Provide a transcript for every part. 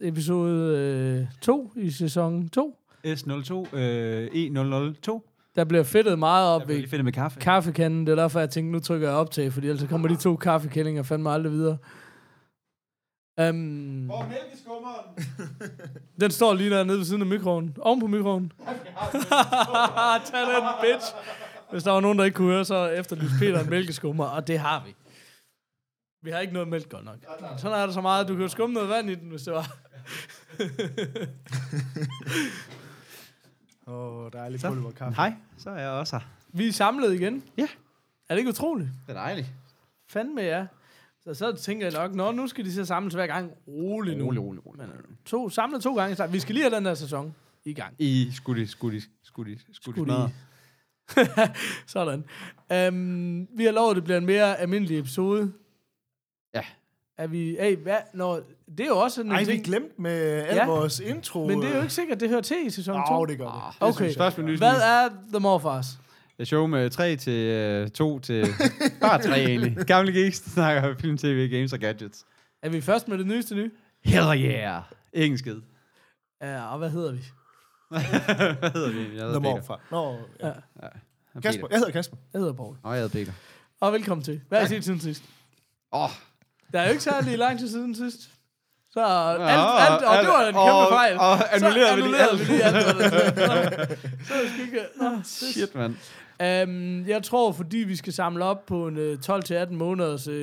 episode 2 øh, i sæson 2. S02, øh, E002. Der bliver fedtet meget op Jeg bliver ved lige fedt med kaffe. kaffekanden. Det er derfor, jeg tænkte, nu trykker jeg optag, fordi ellers kommer de to kaffekællinger fandme aldrig videre. Um, Hvor er mælkeskummeren? den står lige der nede ved siden af mikroen. Oven på mikroen. Tag den, bitch. Hvis der var nogen, der ikke kunne høre, så efterlyste Peter en mælkeskummer, og det har vi. Vi har ikke noget mælk godt nok. Sådan er der så meget. Du kan jo skumme noget vand i den, hvis det var. Åh, oh, dejligt Så. pulverkaffe. Hej, så er jeg også her. Vi er samlet igen. Ja. Er det ikke utroligt? Det er dejligt. Fandme ja. Så, så tænker jeg nok, nå, nu skal de så samles hver gang. Rolig nu. Rolig, rolig, rolig. Men, øh, to, samlet to gange. snart. Vi skal lige have den her sæson i gang. I de Skulle de- smadre. Sådan. Um, vi har lovet, at det bliver en mere almindelig episode. Ja. Er vi... Hey, hvad? Nå, det er jo også en Ej, vi ting. glemte med al Ja. ja. vores intro. Men det er jo ikke sikkert, det hører til i sæson 2. Åh, det gør det. Okay. Først med nys. Hvad er The Morfars? Et show med 3 til 2 til... Bare 3 egentlig. Gamle geeks, snakker film, tv, games og gadgets. Er vi først med det nyeste nye? Hell yeah. Ingen skid. Ja, og hvad hedder vi? Hvad hedder vi? Jeg hedder The Peter. morfar. Nå, ja. Ja. Kasper. Jeg hedder Kasper. Jeg hedder Paul. Nå, jeg hedder Peter. Og velkommen til. Hvad har I set siden sidst? Åh, oh, Der er jo ikke særlig lang tid siden sidst. Så alt, Ja, alt, og det var en kæmpe og- fejl. og Så annullerede vi lige alt. vi lige alt. Så er det sgu ikke... Nå, shit, mand. Um, jeg tror, fordi vi skal samle op på en uh, 12-18 måneders uh,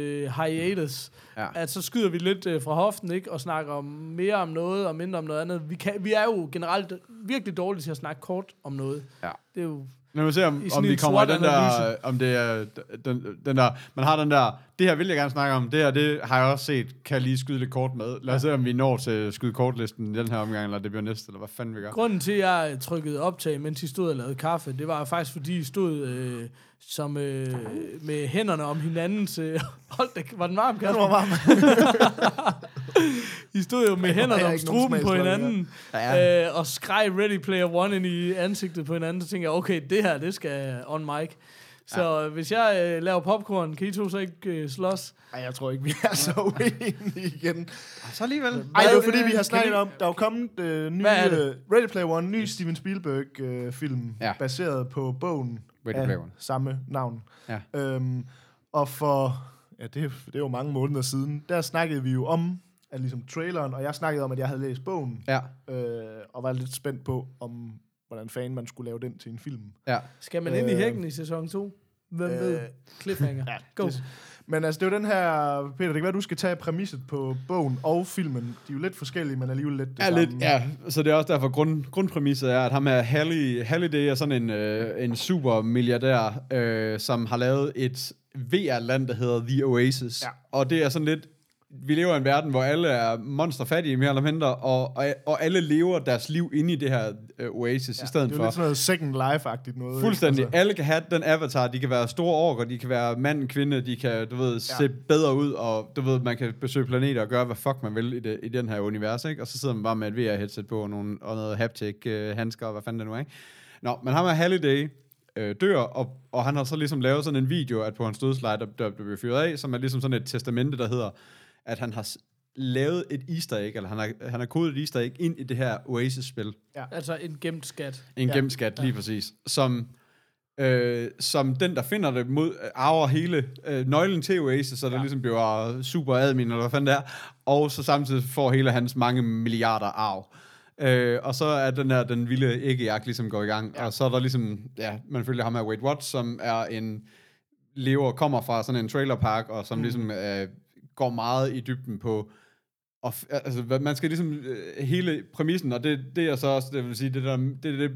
hiatus, Ja. at så skyder vi lidt uh, fra hoften, ikke? Og snakker om mere om noget, og mindre om noget andet. Vi, kan, vi er jo generelt virkelig dårlige til at snakke kort om noget. Ja. Det er jo... Lad mig se, om, om vi kommer den der, om det er den, den der, man har den der, det her vil jeg gerne snakke om, det her, det har jeg også set, kan jeg lige skyde lidt kort med. Lad os se, om vi når til skyde kortlisten i den her omgang, eller det bliver næste, eller hvad fanden vi gør. Grunden til, at jeg trykkede optag, mens I stod og lavede kaffe, det var faktisk, fordi I stod øh, som, øh, med hænderne om hinandens... Øh, hold da, var den varm, Kasper? var varmt. I stod jo med hænderne om struben på hinanden, Ja. øh, og skreg Ready Player One ind i ansigtet på hinanden, så tænkte jeg, okay, det her, det skal on mic. Så ja. hvis jeg øh, laver popcorn, kan I to så ikke øh, slås? Ej, jeg tror ikke, vi er så uenige igen. Så alligevel. Ej, det var Hvad- fordi, vi har kan snakket om, der er jo kommet øh, ny, er øh, Ready Player One, ny Steven Spielberg-film, Ja. baseret på bogen Ready af Player One. samme navn. Ja. Øhm, og for, ja, det, det er jo mange måneder siden, der snakkede vi jo om, at ligesom traileren, og jeg snakkede om, at jeg havde læst bogen, Ja, øh, og var lidt spændt på, om hvordan fanden man skulle lave den til en film. ja. Skal man ind i Øh, hækken i sæson 2? Hvem øh, ved? Cliffhanger. Ja, Go. Det, men altså, det er jo den her, Peter, det kan være, du skal tage præmisset på bogen og filmen. De er jo lidt forskellige, men alligevel lidt det Ja, samme. lidt, ja, så det er også derfor, grund, grundpræmisset er, at ham her, Halle, Halliday, er sådan en, øh, en super milliardær, øh, som har lavet et VR-land, der hedder The Oasis. Ja. Og det er sådan lidt, vi lever i en verden, hvor alle er monsterfattige, mere eller mindre, og, og, og alle lever deres liv inde i det her øh, Oasis, ja, i stedet det er for... lidt sådan noget Second Life-agtigt noget. Fuldstændig. Ikke? Alle kan have den avatar. De kan være store orker, de kan være mand, kvinde, de kan, du ved, se bedre ud, og du ved, man kan besøge planeter og gøre, hvad fuck man vil i, det, i den her univers, ikke? Og så sidder man bare med et VR-headset på, og, nogle, og noget haptic-handsker, og hvad fanden det nu er, ikke? Nå, men ham er Halliday, øh, dør, og, og han har så ligesom lavet sådan en video, at på hans dødsleje, der, der blev fyret af, som er ligesom sådan et testamente, der hedder, at han har lavet et easter egg, eller han har, han har kodet et easter egg ind i det her Oasis-spil. Altså en gemt skat. En Ja. ja. gemt skat, lige præcis. Som, øh, som den, der finder det, mod, arver hele øh, nøglen til Oasis, så der Ja. ja. ligesom bliver super admin, eller hvad fanden det er, og så samtidig får hele hans mange milliarder arv. Øh, og så er den her, den vilde æggejagt ligesom går i gang, ja. og så er der ligesom, ja, man følger ham her Wade Watts, som er en lever, kommer fra sådan en trailerpark, og som mm. ligesom øh, går meget i dybden på, og altså, man skal ligesom, øh, hele præmissen, og det, det er så også, det vil sige, det der, det, det,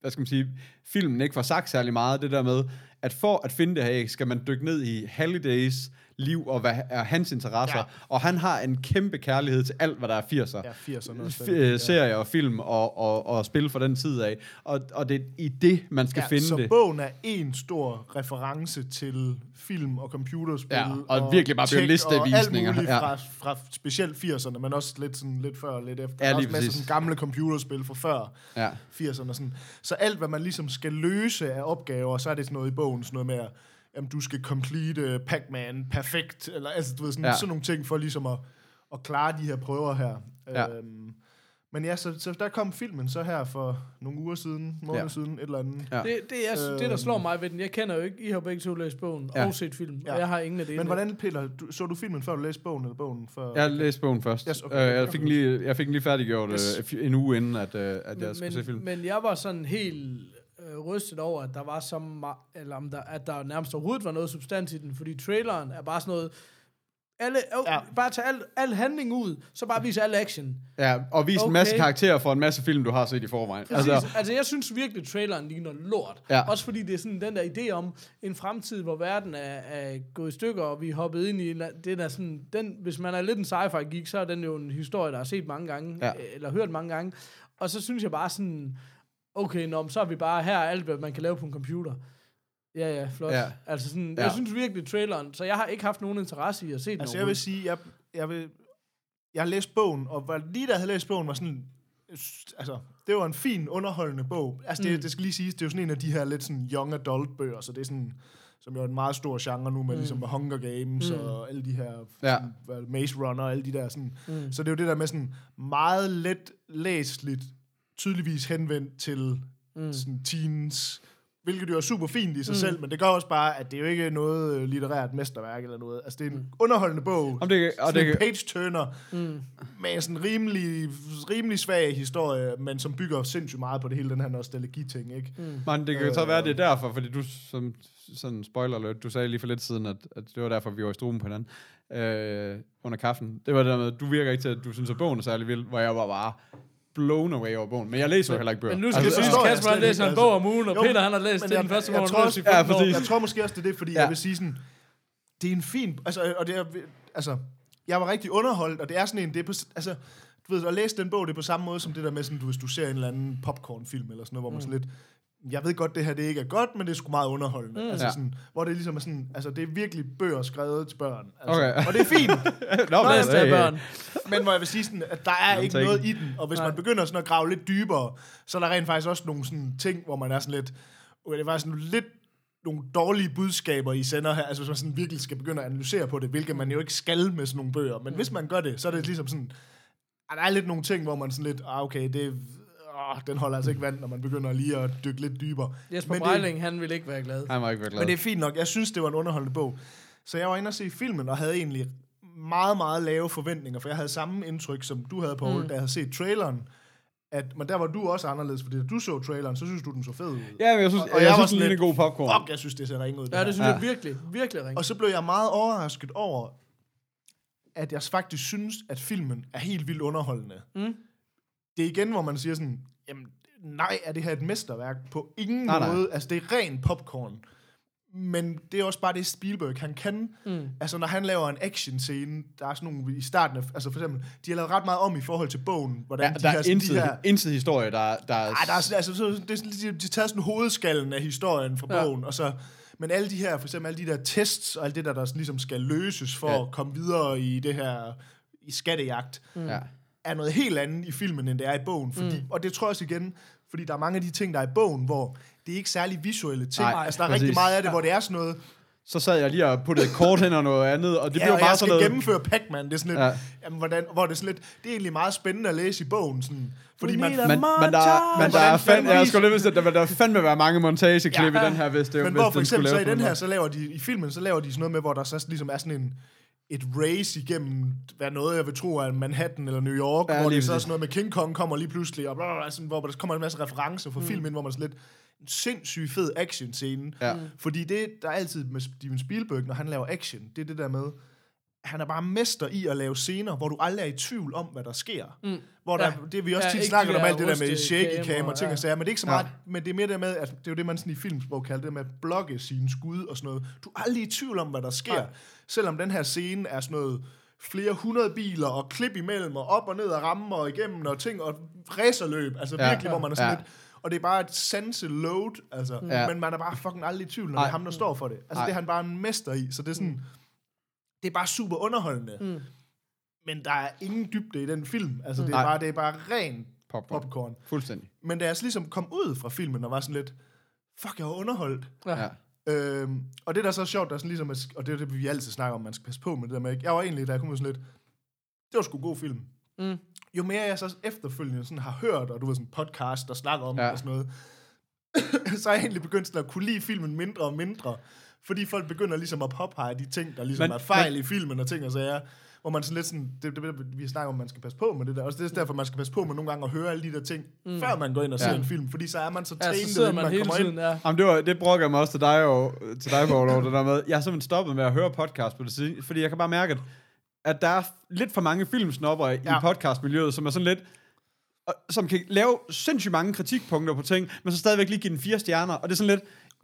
hvad skal man sige, filmen ikke får sagt særlig meget, det der med, at for at finde det her æg, skal man dykke ned i Hallidays liv og hvad er hans interesser. Ja. Ja. Og han har en kæmpe kærlighed til alt, hvad der er 80'er. Ja, 80'erne også. F- øh, serier og film og, og, og spil fra den tid af. Og, og det er i det, man skal ja, finde så det. bogen er en stor reference til film og computerspil. Ja, og virkelig bare tech listevisninger, Og alt ja. fra, fra specielt 80'erne, men også lidt, sådan, lidt før og lidt efter. Ja, Der lige også masser sådan gamle computerspil fra før Ja. 80'erne. og Sådan. Så alt, hvad man ligesom skal løse af opgaver, så er det sådan noget i bogen, sådan noget med, at jamen, du skal complete uh, Pac-Man perfekt, eller altså, du ved, sådan, ja. Sådan nogle ting for ligesom at, at klare de her prøver her. Ja. Øhm, men ja, så, så der kom filmen så her for nogle uger siden, måneder ja. Siden, et eller andet. Ja. Det, det, er, det, der slår mig ved den, jeg kender jo ikke, I har begge to læst bogen Ja. og set filmen, Ja. og jeg har ingen af det. Men hvordan, Peter, du, så du filmen, før du læste bogen, eller bogen før? Jeg læste bogen først. Yes, okay. Øh, jeg, fik den lige, jeg fik den lige færdiggjort Yes. yes. en uge inden, at, øh, at jeg men, skulle se filmen. men jeg var sådan helt øh, rystet over, at der var så ma- eller om der, at der nærmest overhovedet var noget substans i den, fordi traileren er bare sådan noget, alle, øh, Ja. bare tage al, al handling ud, så bare vise al action. Ja, og vise okay. en masse karakterer for en masse film, du har set i forvejen. Præcis. Altså, altså, jeg synes virkelig, traileren ligner lort. Ja. Også fordi det er sådan den der idé om en fremtid, hvor verden er, er gået i stykker, og vi er hoppet ind i en, den er sådan, den, hvis man er lidt en sci-fi geek, så er den jo en historie, der er set mange gange, ja. eller hørt mange gange. Og så synes jeg bare sådan, okay, nå, men så er vi bare her alt, hvad man kan lave på en computer. Ja, ja, flot. Ja. Altså sådan, Ja. jeg synes virkelig, traileren, så jeg har ikke haft nogen interesse i at se den Altså, jeg vil sige, jeg, jeg, vil, jeg har læst bogen, og var, lige da jeg havde læst bogen, var sådan, altså, det var en fin, underholdende bog. Altså, det, Mm. det skal lige siges, det er jo sådan en af de her lidt sådan young adult bøger, så det er sådan, som jo er en meget stor genre nu, med, mm. ligesom med Hunger Games Mm. og alle de her, Ja. sådan, Maze Runner og alle de der sådan. Mm. Så det er jo det der med sådan meget let læseligt, tydeligvis henvendt til Mm. sådan teens, hvilket jo er super fint i sig Mm. selv, men det gør også bare, at det er jo ikke noget øh, litterært mesterværk eller noget. Altså, det er en mm. underholdende bog. Om det, og Sådan det, en page-turner Mm. med en sådan rimelig, rimelig svag historie, men som bygger sindssygt meget på det hele den her nostalgi-ting, ikke? Mm. man, det kan Øh, så være, det er derfor, fordi du, som sådan spoiler alert, du sagde lige for lidt siden, at, at det var derfor, vi var i struben på hinanden øh, under kaffen. Det var det der med, at du virker ikke til, at du synes, at bogen er særlig vild, hvor jeg var bare blown away over bogen. Men jeg læser jo heller ikke bøger. Men nu skal Altså, altså, forstår jeg Kasper, han læser en bog om ugen, og Jo, Peter, han har læst det jeg- den første jeg morgen, tror han også- Ja, 15 år. præcis. Jeg tror måske også, det er det, fordi Ja. jeg vil sige sådan, det er en fin, altså, og det er, altså, jeg var rigtig underholdt, og det er sådan en, det er på, altså, du ved, at læse den bog, det er på samme måde som det der med sådan, du, hvis du ser en eller anden popcornfilm eller sådan noget, hvor man sådan lidt, jeg ved godt, det her det ikke er godt, men det er sgu meget underholdende. Mm. Altså Ja. sådan, hvor det ligesom er sådan, altså det er virkelig bøger skrevet til børn. Altså, Okay. Og det er fint. Nå, Læs det af børn. Men hvor jeg vil sige sådan, at der er ikke noget i den, og hvis Nej. man begynder sådan at grave lidt dybere, så er der rent faktisk også nogle sådan ting, hvor man er sådan lidt, okay, det var sådan lidt nogle dårlige budskaber, I sender her, altså hvis man sådan virkelig skal begynde at analysere på det, hvilket man jo ikke skal med sådan nogle bøger, men hvis man gør det, så er det ligesom sådan, at der er lidt nogle ting, hvor man sådan lidt, ah, okay, det åh, den holder altså ikke vand, når man begynder lige at dykke lidt dybere. Jesper Men det- Breiling, han vil ikke være glad. Han var ikke være glad. Men det er fint nok. Jeg synes, det var en underholdende bog. Så jeg var inde og se filmen, og havde egentlig meget, meget lave forventninger, for jeg havde samme indtryk, som du havde, Paul, Mm. da jeg havde set traileren. At, men der var du også anderledes, fordi da du så traileren, så synes du, den så fed ud. Ja, men jeg synes, Og- og, jeg, jeg synes, sådan det er en lidt- god popcorn. Fuck, jeg synes, det ser ringe ud. det Ja, her. det synes Ja. jeg virkelig, virkelig ringe. Og så blev jeg meget overrasket over, at jeg faktisk synes, at filmen er helt vildt underholdende. Mm. Det er igen, hvor man siger sådan, jamen, nej, er det her et mesterværk? På ingen Nej, nej, nej. måde. Altså, det er ren popcorn. Men det er også bare det, Spielberg han kan. Mm. Altså, når han laver en action-scene, der er sådan nogle i starten af, altså for eksempel, de har lavet ret meget om i forhold til bogen, hvordan Ja, de der her, er sådan, intet, de her intet historie, der, der er... ej, der er, sådan- altså, så, det er sådan, de, de tager sådan hovedskallen af historien fra Ja. bogen, og så, men alle de her, for eksempel alle de der tests, og alt det der, der ligesom skal løses for Ja. at komme videre i det her, i skattejagt, ja. Er noget helt andet i filmen, end det er i bogen. Fordi, mm. Og det tror jeg også igen, fordi der er mange af de ting, der er i bogen, hvor det er ikke særlig visuelle ting. Nej, altså, der er præcis. rigtig meget af det, hvor det er sådan noget, Så sad jeg lige og puttede et kort hen og noget andet, og det ja, blev og bare jeg sådan skal noget... gennemføre Pac-Man. Det er sådan lidt, Ja. ja. jamen, hvordan, hvor det er sådan lidt, det er egentlig meget spændende at læse i bogen, sådan, fordi man, a Men, men der, men der er fandme, jeg skulle lige vide, at der, der fandme være mange montageklip Ja. i den her, hvis det Men hvis hvor for eksempel så i den her, så laver de, i filmen, så laver de sådan noget med, hvor der så ligesom er sådan en, et race igennem, hvad noget jeg vil tro er Manhattan eller New York, Ja, hvor det så er præcis. sådan noget med King Kong kommer lige pludselig, og bla, sådan, hvor der kommer en masse referencer fra mm. filmen, hvor man sådan lidt, en sindssygt fed action scene. Ja. Fordi det, der er altid med Steven Spielberg, når han laver action, det er det der med, han er bare mester i at lave scener, hvor du aldrig er i tvivl om, hvad der sker. Mm. Hvor der, Ja. ja. det vi også Ja, tit snakker om alt det der med shaky cam og ting ja. og sager, men det er ikke så meget, men det er mere det med, at det er jo det, man sådan i filmsprog kalder det med at blogge sine skud og sådan noget. Du er aldrig i tvivl om, hvad der sker. Nej. Selvom den her scene er sådan noget flere hundrede biler og klip imellem og op og ned og ramme og igennem og ting og racerløb. Altså Ja. virkelig, hvor man er sådan Ja. lidt... Og det er bare et sanse load, altså. Ja. Men man er bare fucking aldrig i tvivl, når Nej. det er ham, der står for det. Altså, Nej. det er han bare en mester i. Så det er sådan... Det er bare super underholdende. Mm. Men der er ingen dybde i den film. Altså, det er, Nej. bare, det er bare ren Popcorn. popcorn. Fuldstændig. Men da jeg så ligesom kom ud fra filmen og var sådan lidt, fuck, jeg var underholdt. Ja. Øhm, og det der er så sjovt, der er sådan ligesom, og det er det, vi altid snakker om, man skal passe på med det der med, ikke? jeg var egentlig, da jeg kom ud sådan lidt, det var sgu en god film. Mm. Jo mere jeg så efterfølgende sådan har hørt, og du ved sådan podcast, der snakker om ja. og sådan noget, så er jeg egentlig begyndt sådan at kunne lide filmen mindre og mindre, fordi folk begynder ligesom at påpege de ting, der ligesom Men- er fejl men, i filmen og ting og sager, hvor man sådan lidt sådan, det, det, det vi snakker om, man skal passe på med det der, også det er derfor, man skal passe på med nogle gange at høre alle de der ting, mm. før man går ind og ser Ja. en film, fordi så er man så Ja, trænet, så man man, hele kommer tiden, ind. ja. Jamen, det, var, det brokker jeg mig også til dig, og, til dig over det der med. Jeg har simpelthen stoppet med at høre podcast på det side, fordi jeg kan bare mærke, at, at der er lidt for mange filmsnopper i Ja. podcastmiljøet, som er sådan lidt, og, som kan lave sindssygt mange kritikpunkter på ting, men så stadigvæk lige give den fire stjerner, og det er sådan lidt,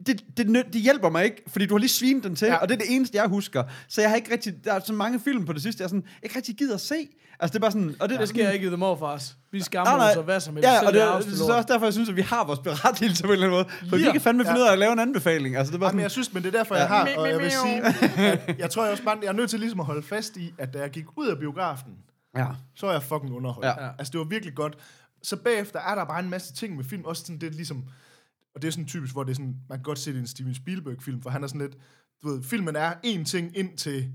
det, det, det hjælper mig ikke, fordi du har lige svinet den til, ja. Ja. og det er det eneste, jeg husker. Så jeg har ikke rigtig, der er så mange film på det sidste, jeg er sådan, ikke rigtig gider at se. Altså det er bare sådan, og det, Det skal jeg ikke give dem over for os. Vi skammer Nej, nej. os og hvad som helst. Ja, og det, er så også derfor, jeg synes, at vi har vores berettigelse på en eller anden måde. For vi Ja. kan fandme finde Ja. ud af at lave en anbefaling. Altså, det er bare Jamen, sådan, jeg synes, men det er derfor, Ja. jeg har, Mi, og jeg vil sige, at jeg tror jeg også bare, jeg er nødt til ligesom at holde fast i, at da jeg gik ud af biografen, ja. så er jeg fucking underholdt. Ja. Ja. Altså, det var virkelig godt. Så bagefter er der bare en masse ting med film, også sådan, det er ligesom, og det er sådan typisk, hvor det er sådan, man kan godt se, det er en Steven Spielberg-film, for han er sådan lidt, du ved, filmen er én ting ind til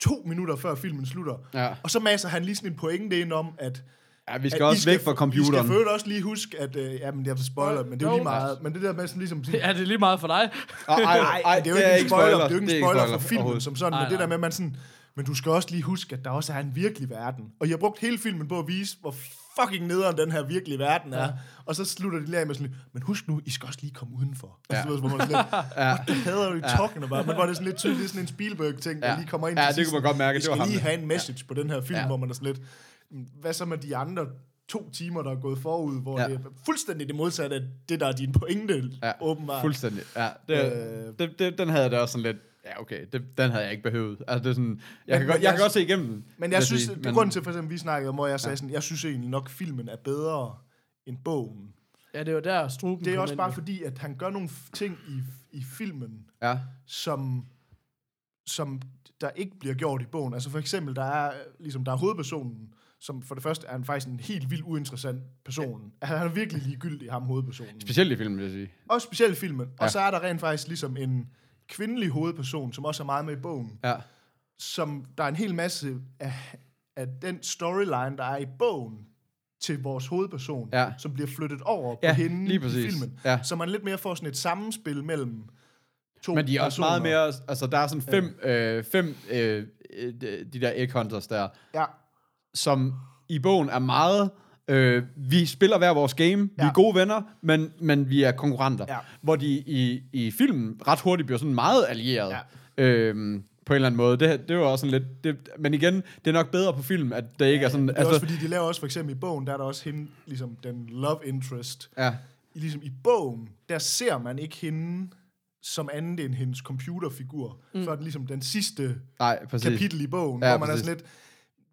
to minutter før filmen slutter. Ja. Og så masser han lige sådan en pointe ind om, at ja, vi skal at I også væk fra I computeren. skal for øvrigt også lige huske, at, øh, jamen, jeg spoiler, men det er jo lige meget. Men det der med sådan ligesom... Ja, det er lige meget for dig. Ej, ej, Nej, ej, det er jo ikke en spoiler, det er jo ikke en ikke spoiler for filmen som sådan, Nej, men det der med, at man sådan, men du skal også lige huske, at der også er en virkelig verden. Og jeg har brugt hele filmen på at vise, hvor fucking nederen den her virkelige verden er. Og så slutter de lige af med sådan lidt, men husk nu, I skal også lige komme udenfor. Ja. Ja. Altså, du ved, hvor man sådan lidt, Ja. what the hell are you talking about? Men hvor det sådan lidt tydeligt, det sådan en Spielberg-ting, der Ja. lige kommer ind Ja, det sidst. kunne man godt mærke, Vi det var skal ham, lige der- have en message på den her film, Ja. hvor man er sådan lidt, "Mm, hvad så med de andre to timer, der er gået forud, hvor Ja. det er fuldstændig det modsatte af det, der er din pointe, Ja, åbenbart. Fuldstændig. Ja, det, Øh. det, det, den havde da også sådan lidt, ja okay, det, den havde jeg ikke behøvet. Altså det er sådan, jeg, Men- kan, godt, jeg jeg- kan godt se igennem den. Men jeg synes, sige, det er grunden til, for eksempel, vi snakkede om, hvor jeg sagde sådan, jeg synes egentlig nok, filmen er bedre end bogen. Ja, det er jo der, struben Det er også bare jo. fordi, at han gør nogle ting i, i filmen, Ja, som, som der ikke bliver gjort i bogen. Altså for eksempel, der er, ligesom, der er hovedpersonen, som for det første er en, faktisk en helt vildt uinteressant person. Ja. Han er virkelig ligegyldig, ham hovedpersonen. specielt i filmen, vil jeg sige. Også specielt i filmen. Ja. Ja. Og så er der rent faktisk ligesom en kvindelig hovedperson, som også er meget med i bogen, Ja, som der er en hel masse af, af den storyline, der er i bogen, til vores hovedperson, Ja. som bliver flyttet over på Ja, hende lige i filmen. Ja. Så man lidt mere får sådan et sammenspil mellem to men de er også personer. meget mere, altså der er sådan fem, øh, fem øh, øh, de der egg hunters der, Ja, som i bogen er meget... Øh, vi spiller hver vores game, ja. vi Ja. er gode venner, men, men vi er konkurrenter. Ja. Hvor de i, i filmen ret hurtigt bliver sådan meget allieret. Ja. Øhm, på en eller anden måde. Det, det var også sådan lidt... Det, men igen, det er nok bedre på film, at det ikke er sådan... det er også fordi, de laver også for eksempel i bogen, der er der også hende, ligesom den love interest. ja, I, ligesom i bogen, der ser man ikke hende som andet end hendes computerfigur. Mm. Så er det ligesom den sidste nej, præcis. kapitel i bogen, Ja, ja, hvor man præcis. er sådan lidt,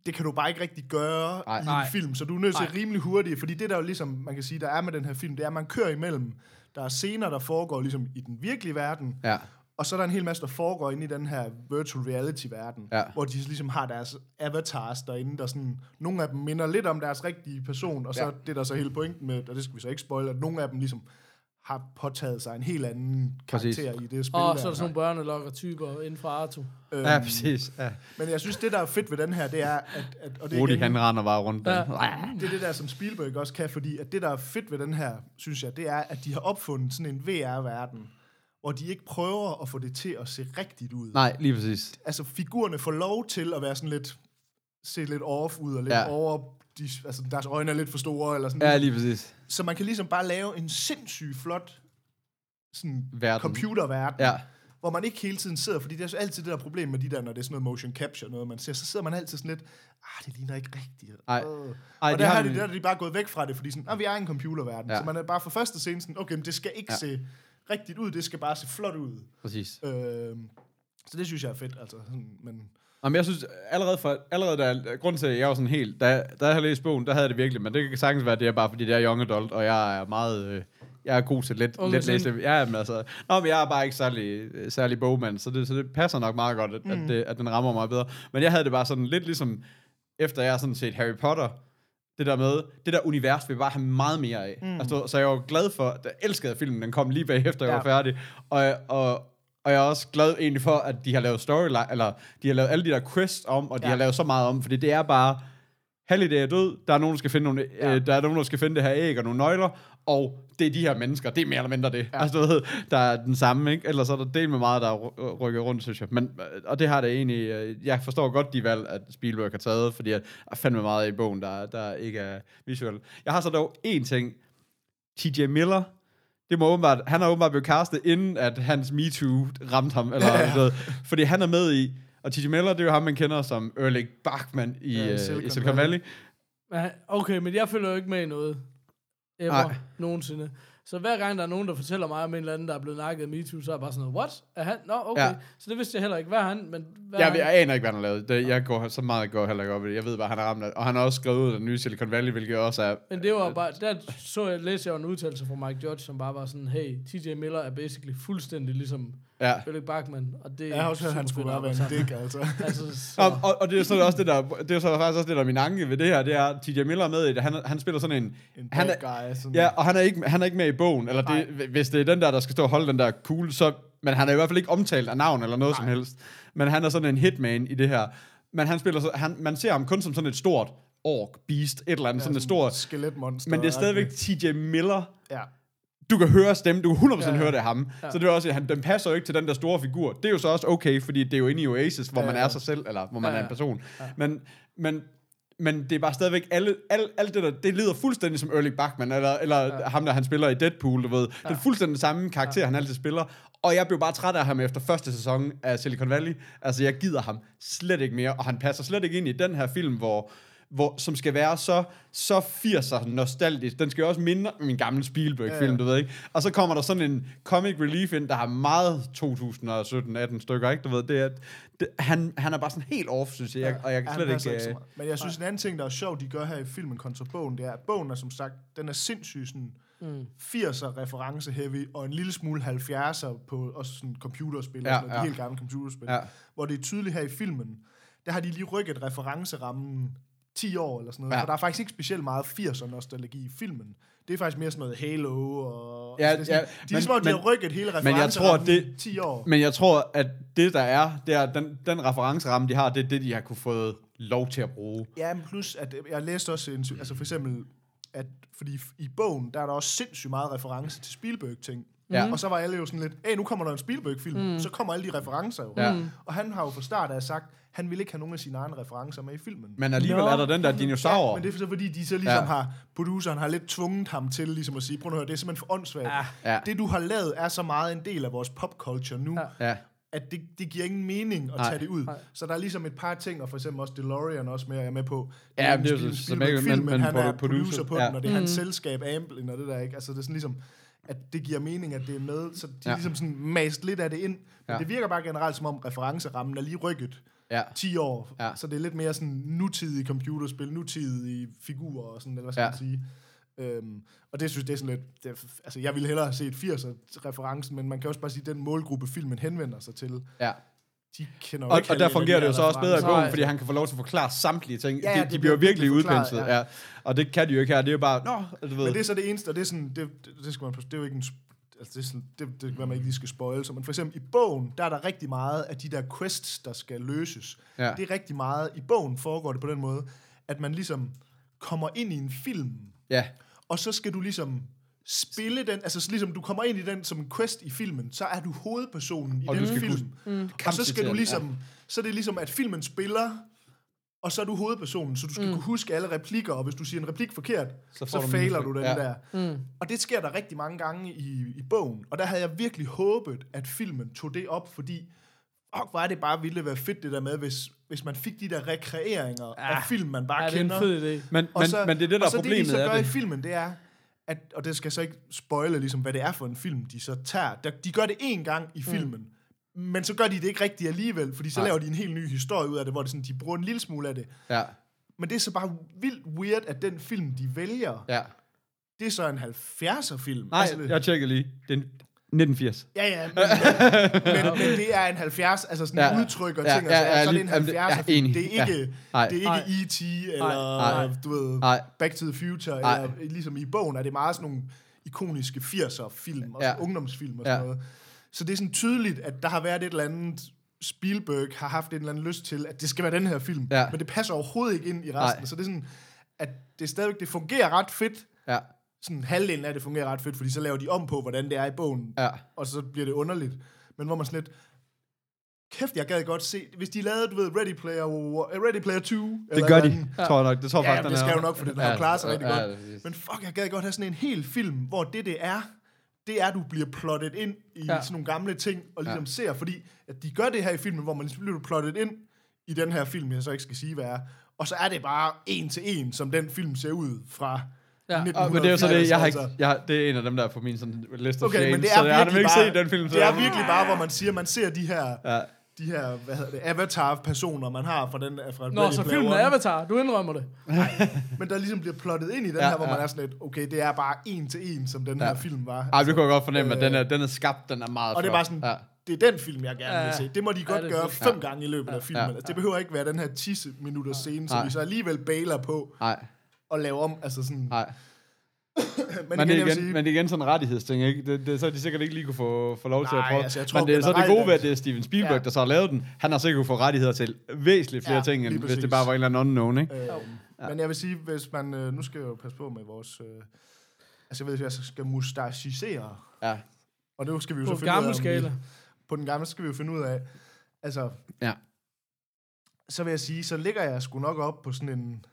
det kan du bare ikke rigtig gøre Nej. i en film, så du er nødt til Nej. rimelig hurtigt, fordi det der jo ligesom, man kan sige, der er med den her film, det er, at man kører imellem, der er scener, der foregår ligesom i den virkelige verden, Ja, og så er der en hel masse, der foregår inde i den her virtual reality-verden, Ja. hvor de ligesom har deres avatars derinde, der sådan, nogle af dem minder lidt om deres rigtige person, og så Ja. det er der så hele pointen med, og det skal vi så ikke spoile, at nogle af dem ligesom har påtaget sig en helt anden Præcis. karakter i det spil Og der. så er der sådan nogle børnelokker-typer inden for Arto. Øhm, ja præcis. Ja. Men jeg synes, det der er fedt ved den her, det er, at... at og det Rudi, igen- han render bare rundt. Ja. Ja. det er det der, som Spielberg også kan, fordi at det, der er fedt ved den her, synes jeg, det er, at de har opfundet sådan en VR-verden, hvor de ikke prøver at få det til at se rigtigt ud. Nej, lige præcis. Altså, figurerne får lov til at være sådan lidt, se lidt off ud, og lidt ja. over, de, altså deres øjne er lidt for store, eller sådan Ja, lige præcis. Så man kan ligesom bare lave en sindssygt flot sådan Verden. computerverden, Ja, hvor man ikke hele tiden sidder, fordi det er så altid det der problem med de der, når det er sådan noget motion capture, noget man ser, så sidder man altid sådan lidt, ah, det ligner ikke rigtigt. Ej. Øh. Ej, og de der, har de, der er de bare gået væk fra det, fordi sådan, ah, vi er en computerverden, Ja. så man er bare for første scene sådan, okay, men det skal ikke ja. se rigtigt ud, det skal bare se flot ud. Præcis. Øh, så det synes jeg er fedt, altså. Sådan, men Jamen, jeg synes, allerede, for, allerede der, grund til, at jeg var sådan helt, da, da jeg havde læst bogen, der havde jeg det virkelig, men det kan sagtens være, det er bare, fordi det er young adult, og jeg er meget, øh, jeg er god til let, Okay, let læse. Ja, men altså, nå, men jeg er bare ikke særlig, særlig bogmand, så det, så det passer nok meget godt, at, mm. at, det, at den rammer mig bedre. Men jeg havde det bare sådan lidt ligesom, efter jeg sådan set Harry Potter, det der med, det der univers vil jeg bare have meget mere af. Mm. Altså, så jeg var glad for, jeg elskede at filmen, den kom lige bagefter, jeg Ja. var færdig. Og, og, og jeg er også glad egentlig for, at de har lavet storyline, eller de har lavet alle de der quests om, og de Ja. har lavet så meget om, fordi det er bare, Halliday er død, der er nogen, der skal finde nogle, ja. øh, der er nogen, der skal finde det her æg og nogle nøgler, og det er de her mennesker, det er mere eller mindre det. Ja. Altså, du ved, der er den samme, ikke? Ellers er der del med meget, der er ry- rykket rundt, synes jeg. Men, øh, og det har det egentlig, øh, jeg forstår godt de valg, at Spielberg har taget, fordi der er fandme meget i bogen, der, der ikke er visuelt. Jeg har så dog én ting. T.J. Miller, det må åbenbart, han har åbenbart blevet castet, inden at hans MeToo ramte ham, eller ja. noget, fordi han er med i, og T.J. Miller, det er jo ham, man kender som Erlich Bachman i, Ja, i ja, i Silicon Silicon Valley. Ja, Okay, men jeg følger jo ikke med i noget. Ever. Nej. Nogensinde. Så hver gang der er nogen, der fortæller mig om en eller anden, der er blevet nakket af MeToo, så er jeg bare sådan noget, what? Er han? Nå, okay. Ja. Så det vidste jeg heller ikke. Hvad er han? Men hvad er Jeg, han? jeg aner ikke, hvad han har lavet. Det, jeg går så meget går heller ikke op i det. Jeg ved bare, han har ramt Og han har også skrevet ud af den nye Silicon Valley, hvilket også er... Men det var bare, der så jeg, læste jeg en udtalelse fra Mike Judge, som bare var sådan, hey, TJ Miller er basically fuldstændig ligesom Ja. Ulrik Bachmann, og det jeg har også hørt, at han skulle bare være en dick, altså. Altså, så, Og, og, og, det er så også det der, det er så faktisk også det der er min anke ved det her, det er, at TJ Miller er med i det. Han, han spiller sådan en... En han er, guy. Sådan. ja, og han er, ikke, han er ikke med i bogen, eller det, hvis det er den der, der skal stå og holde den der kugle, så... Men han er i hvert fald ikke omtalt af navn eller noget Nej. som helst. Men han er sådan en hitman i det her. Men han spiller så, han, man ser ham kun som sådan et stort ork, beast, et eller andet, ja, sådan et stort... Skeletmonster. Men det er stadigvæk TJ Miller, Ja. Du kan høre stemmen, du kan 100% ja, Ja, høre det af ham. Ja. Så det er også, han, den passer jo ikke til den der store figur. Det er jo så også okay, fordi det er jo inde i Oasis, hvor ja, Ja, man er sig selv, eller hvor man ja, Ja, er en person. Ja. Men, men, men det er bare stadigvæk, alle, alle, alt det der, det lyder fuldstændig som Erlich Bachman, eller, eller ja. ham, der han spiller i Deadpool, du ved. Ja. Er fuldstændig den samme karakter, ja. han altid spiller. Og jeg blev bare træt af ham efter første sæson af Silicon Valley. Altså, jeg gider ham slet ikke mere, og han passer slet ikke ind i den her film, hvor hvor, som skal være så, så 80'er nostalgisk. Den skal jo også minde om min gamle Spielberg-film, Ja, ja. du ved ikke? Og så kommer der sådan en comic relief ind, der har meget 2017-18 stykker, ikke? Du ved, det er, det, han, han er bare sådan helt off, synes jeg, og jeg kan Ja, slet ikke... så øh. Men jeg synes, en anden ting, der er sjov, de gør her i filmen kontra bogen, det er, at bogen er som sagt, den er sindssygt sådan mm. 80'er reference heavy, og en lille smule 70'er på også sådan computerspil, Ja, ja, og sådan noget, ja. de helt gamle computerspil. Ja. Hvor det er tydeligt her i filmen, der har de lige rykket referencerammen 10 år eller sådan noget, Ja. ja. for der er faktisk ikke specielt meget 80'er nostalgi i filmen. Det er faktisk mere sådan noget Halo og... Ja, altså, det er sådan, ja, de er men- ligesom, om, de men- har rykket hele men jeg tror, det- 10 år. Men jeg tror, at det, der er, det er den, den referenceramme, de har, det er det, de har kunne få lov til at bruge. Ja, men plus, at øh, jeg læste også, en, altså for eksempel, at fordi i bogen, der er der også sindssygt meget reference til Spielberg-ting. Ja. Og så var alle jo sådan lidt, hey, nu kommer der en Spielberg-film, mm. så kommer alle de referencer jo. Ja. Og han har jo fra start af sagt, han vil ikke have nogen af sine egne referencer med i filmen. Men alligevel Nå. er der den der Ja, dinosaur. men det er så fordi, de så ligesom Ja. ja. har, produceren har lidt tvunget ham til ligesom at sige, prøv at høre, det er simpelthen for åndssvagt. Ja. Ja. Det, du har lavet, er så meget en del af vores popculture nu, Ja. Ja. at det, det giver ingen mening at Nej. tage det ud. Nej. Så der er ligesom et par ting, og for eksempel også DeLorean også med, jeg er med på. Ja, en det er jo så- men- men men han er produ- producer, producer, på ja. den, og det er hans selskab Amblin og det der, ikke? Altså det er sådan ligesom, at det giver mening, at det er med, så de Ja. ja. ligesom sådan mast lidt af det ind. Men Ja. ja. det virker bare generelt, som om referencerammen er lige rykket Ja. 10 år. Ja. Så det er lidt mere sådan nutidige computerspil, nutidige figurer og sådan, eller hvad skal Ja. man sige. Øhm, og det synes det er sådan lidt, det er, altså jeg ville hellere have set 80'er-referencen, men man kan også bare sige, at den målgruppe filmen henvender sig til, ja. de kender jo Og, ikke og der fungerer de det jo så også bedre i Nej. fordi han kan få lov til at forklare samtlige ting. Ja, de, de det bliver virkelig udpenslet. ja. Ja. Og det kan de jo ikke her. Det er jo bare, nå, du ved. Men det er så det eneste, og det er sådan, det, det, det skal man, det er jo ikke en, altså det er sådan, det, det kan være, man ikke lige skal spoil sig, men for eksempel i bogen, der er der rigtig meget af de der quests, der skal løses. Ja. Det er rigtig meget, i bogen foregår det på den måde, at man ligesom kommer ind i en film, Ja, og så skal du ligesom spille den, altså så ligesom du kommer ind i den som en quest i filmen, så er du hovedpersonen i Og den du skal film. kunne Mm. Og så skal du ligesom, så er det ligesom, at filmen spiller og så er du hovedpersonen, så du skal mm. kunne huske alle replikker, og hvis du siger en replik forkert, Så så, så du fejler du den ja. der. Mm. Og det sker der rigtig mange gange i, i bogen, og der havde jeg virkelig håbet, at filmen tog det op, fordi fuck, hvor er det bare ville være fedt det der med, hvis, hvis man fik de der rekreeringer ja. af film, man bare Ja, det er en kender. fed idé. Men, Og men, så, men det er det, der og så er problemet det, de så gør det. i filmen, det er, at, og det skal så ikke spoile, ligesom, hvad det er for en film, de så tager. Der, de gør det én gang i filmen, mm. Men så gør de det ikke rigtigt alligevel, fordi så Nej. laver de en helt ny historie ud af det, hvor det sådan, de bruger en lille smule af det. Ja, Men det er så bare vildt weird, at den film, de vælger, ja. det er så en 70'er film. Nej, det, jeg tjekker lige. Det er 1980. Ja, ja, men, men, men det er en 70, altså sådan Ja, ja, udtryk og ja, ting, ja, ja, ja, så er det en lige- jamen, det- 70'er ja, enig. Det er Ja. ikke, Nej. det er ikke E.T. eller, Nej. du ved, Nej. Back to the Future, Nej. eller ligesom i bogen er det meget sådan nogle ikoniske 80'er film, og Ja. ja. ungdomsfilm og sådan Ja. noget. Så det er sådan tydeligt, at der har været et eller andet, Spielberg har haft en eller anden lyst til, at det skal være den her film. Ja. Men det passer overhovedet ikke ind i resten. Nej. Så det er sådan, at det stadigvæk, det fungerer ret fedt. Ja, Sådan halvdelen af det fungerer ret fedt, fordi så laver de om på, hvordan det er i bogen ja. og så bliver det underligt. Men hvor man sådan lidt, kæft, jeg gad godt se, hvis de lavede, du ved, Ready Player, uh, Ready Player 2. Det gør de, tror jeg nok. Det tror jeg Ja, faktisk, det skal jo nok, for den har klaret sig rigtig ja, godt. Ja, Men fuck, jeg gad godt have sådan en hel film, hvor det, det er, det er, at du bliver plottet ind i Ja. sådan nogle gamle ting, og ligesom Ja. ser, fordi at de gør det her i filmen, hvor man ligesom bliver plottet ind i den her film, jeg så ikke skal sige, hvad er. Og så er det bare en til en, som den film ser ud fra Ja. ja. Og, men det er jo så det, jeg har ikke, altså. jeg, har- det er en af dem, der er på min sådan liste of Okay, shames, men det er så jeg har ikke bare, set den film. så Det er virkelig bare, hvor man siger, man ser de her Ja. De her, hvad hedder det, avatar-personer, man har fra den fra Nå, Ready så Player filmen er One. Avatar. Du indrømmer det. Men der ligesom bliver plottet ind i den Ja, her, hvor ja. man er sådan lidt, okay, det er bare en til en, som den Ja. her film var. Ej, det kunne jeg godt fornemme, at Øh, den er, den er skabt, den er meget og det er flot. bare sådan, Ja. det er den film, jeg gerne Ja, vil se. Det må de godt det er gøre fem gange i løbet af filmen. Ja. Altså, det behøver ikke være den her 10 minutters scene, som Nej. vi så alligevel bailer på Nej, at lave om. Altså sådan, nej. men, Men, det igen, er jeg vil igen, sige, men det er igen sådan en rettighedsting, ikke? Det, det, så har de sikkert ikke lige kunne få, få lov til at Nej, prøve. altså, jeg tror men det er så det gode ved, at- det er Steven Spielberg, Ja. der så har lavet den. Han har sikkert kunne få rettigheder til væsentligt flere Ja, ting, end hvis det bare var en eller anden unknown, ikke? Øh, Men jeg vil sige, hvis man... Øh, nu skal jeg jo passe på med vores... Øh, altså, jeg ved, hvis jeg skal mustachisere, Ja. og det skal vi jo På så finde ud af, skala. På den gamle skal vi jo finde ud af, altså... Ja. Så vil jeg sige, så ligger jeg sgu nok op på sådan en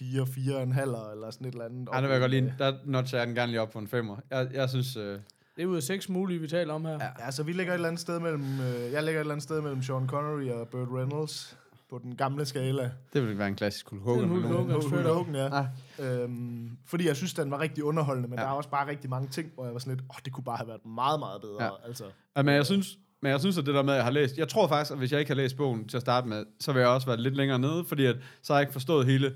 4, 4 en halv eller sådan et eller andet. Ej, det vil jeg godt lide. Der notcher jeg den gerne lige op på en femmer. Jeg, jeg synes... Øh, Det er ud af seks mulige, vi taler om her. Ja. Ja, så vi ligger et eller andet sted mellem... Øh, jeg ligger et eller andet sted mellem Sean Connery og Burt Reynolds på den gamle skala. det vil være en klassisk Hulk Det er en Hogan. Hulk. Hogan. Hogan, ja. Ah. Øhm, fordi jeg synes, den var rigtig underholdende, men Ja. ja. der er også bare rigtig mange ting, hvor jeg var sådan lidt, åh, oh, det kunne bare have været meget, meget bedre. Ja. Ja. Altså, Ja, men jeg synes, men jeg synes, at det der med, at jeg har læst... Jeg tror faktisk, at hvis jeg ikke har læst bogen til at starte med, så vil jeg også være lidt længere nede, fordi at, så har jeg ikke forstået hele...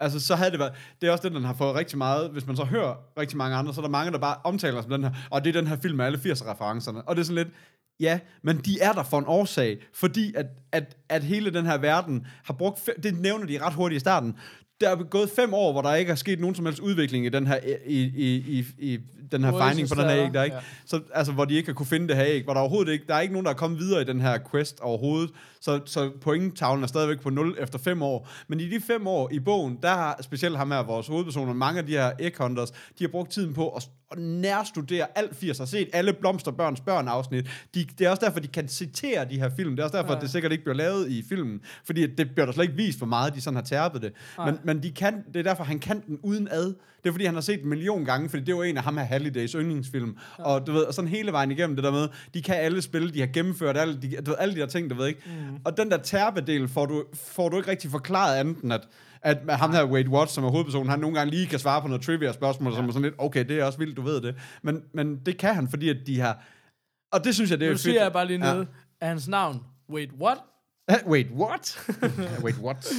Altså, så havde det været... Det er også den, den har fået rigtig meget... Hvis man så hører rigtig mange andre, så er der mange, der bare omtaler som den her, og det er den her film med alle 80'er-referencerne. Og det er sådan lidt... Ja, men de er der for en årsag, fordi at, at, at hele den her verden har brugt... Det nævner de ret hurtigt i starten. Der er gået fem år, hvor der ikke er sket nogen som helst udvikling i den her, i, i, i, i den her finding på den her der, æg, der ikke. ja. Så, altså, hvor de ikke har kunne finde det her æg, hvor der overhovedet ikke, der er ikke nogen, der er kommet videre i den her quest overhovedet, så, så pointtavlen er stadigvæk på 0 efter 5 år. Men i de 5 år i bogen, der har specielt ham her, vores hovedpersoner, mange af de her egg hunters, de har brugt tiden på at, at nærstudere alt 80 har set alle Blomsterbørns børn afsnit. De, det er også derfor, de kan citere de her film. Det er også derfor, Ja. ja. at det sikkert ikke bliver lavet i filmen, fordi det bliver der slet ikke vist, hvor meget de sådan har tærpet det. Men, men de kan, det er derfor, han kan den uden ad. Det er fordi, han har set en million gange, fordi det var en af ham her Hallidays yndlingsfilm. Ja. Og du ved, og sådan hele vejen igennem det der med, de kan alle spille, de har gennemført alle de, du ved, alle de der ting, du ved ikke. Mm. Og den der tærpedel får du, får du ikke rigtig forklaret andet end, at at ham her Wade Watts, som er hovedpersonen, han nogle gange lige kan svare på noget trivia-spørgsmål, ja. som er sådan lidt, okay, det er også vildt, du ved det. Men, men det kan han, fordi at de har... Og det synes jeg, det er Nu fedt. siger jeg bare lige Ja. nede, af hans navn. Wait, what? Wait, what? Wait, what?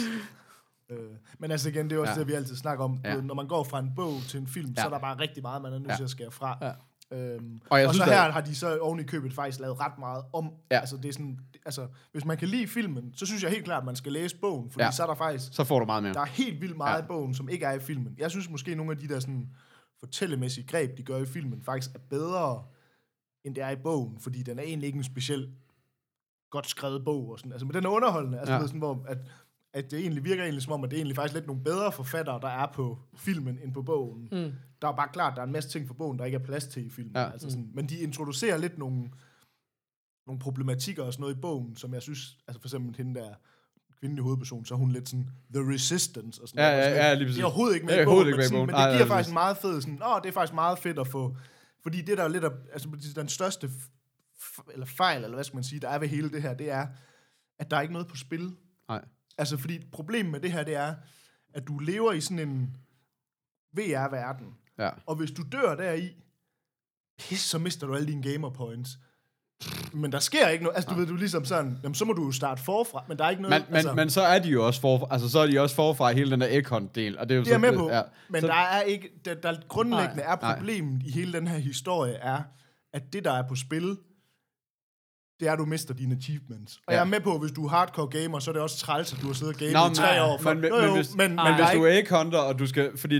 Øh, men altså igen, det er også Ja. det, vi altid snakker om. Ja. Når man går fra en bog til en film, ja. Så er der bare rigtig meget, man er nødt Ja. til at skære fra. Ja. Øhm, Og jeg og synes, så her at- har de så oven i købet faktisk lavet ret meget om. Ja. Altså, det er sådan, altså, hvis man kan lide filmen, så synes jeg helt klart, at man skal læse bogen, fordi Ja. så er der faktisk Så får du meget mere. Der er helt vildt meget Ja. i bogen, som ikke er i filmen. Jeg synes måske, nogle af de der sådan, fortællemæssige greb, de gør i filmen, faktisk er bedre, end det er i bogen, fordi den er egentlig ikke en speciel godt skrevet bog. Og sådan. Altså, men den er underholdende. Altså, ja. sådan, hvor, at, at det egentlig virker egentlig som om, at det er egentlig faktisk lidt nogle bedre forfattere, der er på filmen, end på bogen. Mm. Der er bare klart, der er en masse ting for bogen, der ikke er plads til i filmen. Ja. Altså sådan, men de introducerer lidt nogle, nogle problematikker og sådan noget i bogen, som jeg synes, altså for eksempel hende der kvindelig hovedperson, så er hun lidt sådan, the resistance og sådan Ja, noget. ja, sådan ja, lige præcis. Det er overhovedet ikke med i bogen, men, sådan, men det giver nej, faktisk præcis. meget fed sådan, åh, det er faktisk meget fedt at få, fordi det der er lidt af, altså den største f- eller fejl, eller hvad skal man sige, der er ved hele det her, det er, at der er ikke noget på spil. Nej. Altså, fordi problemet med det her, det er, at du lever i sådan en VR-verden, Ja. og hvis du dør deri, pis, så mister du alle dine gamer points. Men der sker ikke noget. Altså, du ved, du er ligesom sådan, jamen, så må du jo starte forfra, men der er ikke noget... Men, men, altså, men så er de jo også forfra, altså så er de også forfra i hele den der Econ-del, og det er jo det er så, med på, Ja. men så, der er ikke... Der, der grundlæggende Nej. er problemet i hele den her historie, er, at det, der er på spil, det er, at du mister dine achievements. Og Ja. jeg er med på, at hvis du er hardcore gamer, så er det også træls, at du har siddet og gamet Nå, i tre men- år. For, men- men- jo, men hvis- men, men hvis er du ikke, er ikke hunter, og du skal, fordi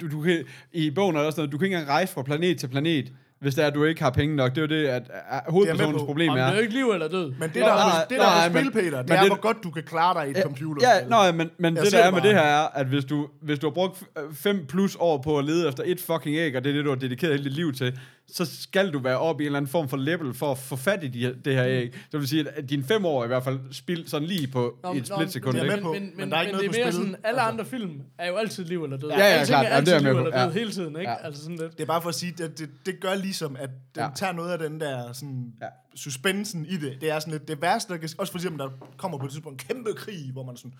du, du kan, i bogen er der også noget, du kan ikke engang rejse fra planet til planet, hvis det er, at du ikke har penge nok. Det er jo det, at, at hovedpersonens problem Om det er. er jo ikke liv eller død. Men det, der, nej, er, nej, det, der er nej, men- spil, Peter, det men er, det- hvor godt du kan klare dig i et computer. Ja, nej, men, men Jeg det der er med det her er, at hvis du, hvis du har brugt 5 plus år på at lede efter et fucking æg, og det er det, du har dedikeret hele dit liv til, så skal du være oppe i en eller anden form for level for at få fat i de, det her æg. Så det vil sige, at dine fem år er i hvert fald spil sådan lige på Nå, et splitsekund. på, men, men men, der er ikke men noget det er mere sådan, alle Altså. andre film er jo altid liv eller død. Ja, ja, Alting klart. er Jamen, det altid er liv eller død Ja. hele tiden, ikke? Ja. Altså sådan lidt. Det er bare for at sige, at det, det gør ligesom, at den Ja. ja. tager noget af den der sådan, Ja. ja. suspensen i det. Det er sådan lidt det værste, der kan... Også for eksempel, der kommer på et tidspunkt en kæmpe krig, hvor man er sådan,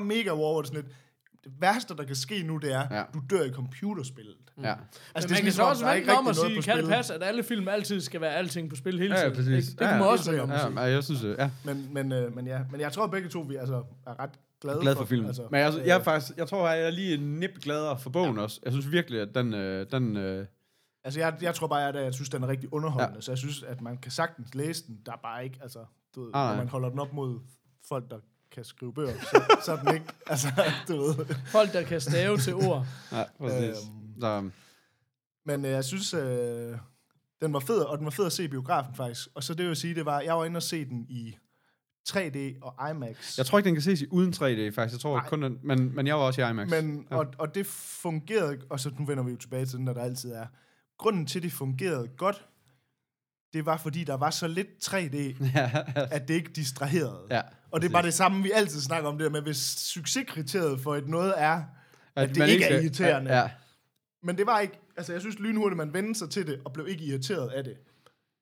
åh, mega war, sådan lidt, det værste, der kan ske nu, det er, Ja. ja. du dør i computerspillet. Ja. Altså, Altså, men man kan så også vente om at sige, kan det passe, at alle film altid skal være alting på spil hele Ja, ja, tiden? præcis. Ikke? Det Ja, kan man ja. også vende om at Ja, sige. ja, jeg synes, det, ja. Men, men, øh, men, ja. men jeg tror, at begge to vi altså, er ret glade glad for filmen. Altså, Men jeg, øh, jeg, er faktisk, jeg tror, jeg er lige en nip gladere for bogen ja. også. Jeg synes virkelig, at den... Øh, den øh, Altså, jeg, jeg tror bare, at jeg synes, den er rigtig underholdende, Ja. ja. så jeg synes, at man kan sagtens læse den. Der er bare ikke, altså, du ved, Ah, når man holder den op mod folk, der kan skrive bøger, så, så er den ikke, altså, du ved. Folk, der kan stave til ord. ja, præcis. Øhm. Så, Men øh, jeg synes, øh, den var fed, og den var fed at se i biografen faktisk. Og så det vil sige, det var, jeg var inde og se den i 3D og IMAX. jeg tror ikke, den kan ses i uden 3D, faktisk. Jeg tror Nej. kun den, men, men jeg var også i IMAX. Men, ja. og, og det fungerede, og så nu vender vi jo tilbage til den, der, der altid er. Grunden til, det fungerede godt, det var, fordi der var så lidt 3D, ja, at det ikke distraherede. ja, Og det er bare det samme, vi altid snakker om det der med, hvis succeskriteriet for et noget er, at, det man ikke er irriterende. Ja, Men det var ikke, altså jeg synes lynhurtigt, man vendte sig til det, og blev ikke irriteret af det.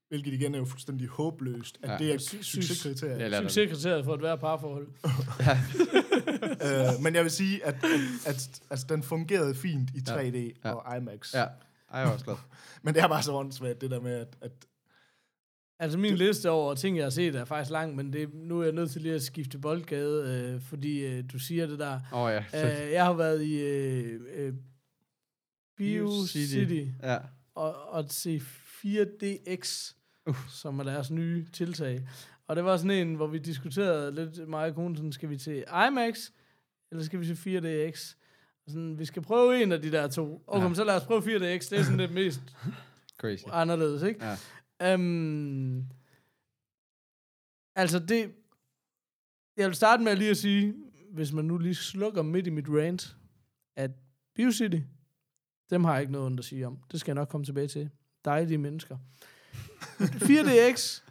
Hvilket igen er jo fuldstændig håbløst, at Ja. ja. det er et Sy- succeskriterie. Ja, det. Succeskriteriet for et hver parforhold. øh, men jeg vil sige, at, at, at altså, den fungerede fint i 3D Ja. ja. og IMAX. ja. Ej, jeg var også glad. Men det er bare så åndssvagt, det der med, at, at Altså min liste over ting, jeg har set, er faktisk lang, men det, nu er jeg nødt til lige at skifte boldgade, øh, fordi øh, du siger det der. Åh oh, ja. Øh, jeg har været i øh, øh, Bio City, City. Ja. og, og se 4DX, uh. som er deres nye tiltag. Og det var sådan en, hvor vi diskuterede lidt, mig og konen, sådan, skal vi til IMAX, eller skal vi til 4DX? Og sådan, vi skal prøve en af de der to. Okay, ja. så lad os prøve 4DX, det er sådan det mest Crazy. anderledes, ikke? Ja. Um, altså det... Jeg vil starte med lige at sige, hvis man nu lige slukker midt i mit rant, at BioCity, dem har jeg ikke noget ondt at sige om. Det skal jeg nok komme tilbage til. Dejlige mennesker. 4DX,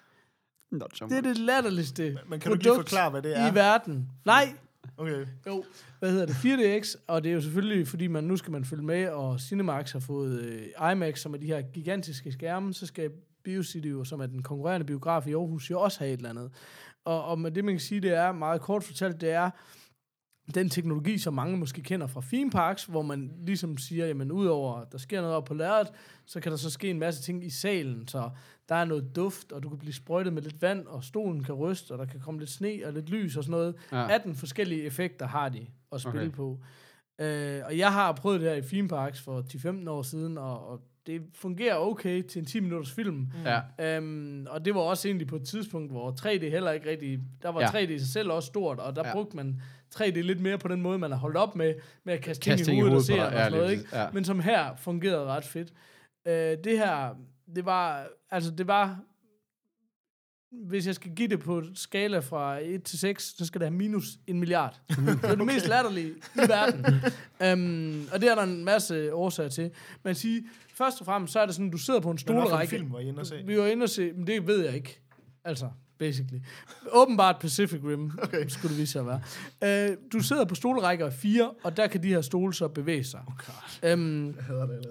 Not so det er det latterligste men kan du ikke lige forklare, hvad det er? i verden. Nej, Okay. jo, hvad hedder det? 4DX, og det er jo selvfølgelig, fordi man nu skal man følge med, og Cinemax har fået øh, IMAX, som er de her gigantiske skærme, så skal BioCity jo, som er den konkurrerende biograf i Aarhus, jo også have et eller andet. Og, og med det, man kan sige, det er, meget kort fortalt, det er, den teknologi, som mange måske kender fra theme parks, hvor man ligesom siger, jamen udover at der sker noget op på lærret, så kan der så ske en masse ting i salen, så der er noget duft, og du kan blive sprøjtet med lidt vand, og stolen kan ryste, og der kan komme lidt sne og lidt lys og sådan noget. Ja. Ja. 18 forskellige effekter har de at spille Okay. okay. på. Øh, og jeg har prøvet det her i theme parks for 10-15 år siden, og, og det fungerer okay til en 10 minutters film. Ja. Øhm, og det var også egentlig på et tidspunkt, hvor 3D heller ikke rigtig... Der var Ja. ja. 3D i sig selv også stort, og der Ja. brugte man 3D lidt mere på den måde, man har holdt op med, med at kaste, Kaste ting i hovedet og se på og sådan noget, ikke? Ja. Men som her fungerede ret fedt. Øh, det her, det var... Altså, det var... Hvis jeg skal give det på skala fra 1 til 6, så skal det have minus en milliard. det er det mest latterlige i verden. um, og det er der en masse årsager til. Man siger, først og fremmest, så er det sådan, du sidder på en Hvad stolerække. film, var I inde og se? Vi var inde og se, men det ved jeg ikke. Altså, basically. Åbenbart Pacific Rim, okay. skulle det vise sig at være. Uh, du sidder på stolerækker af fire, og der kan de her stole så bevæge sig. Okay. Um,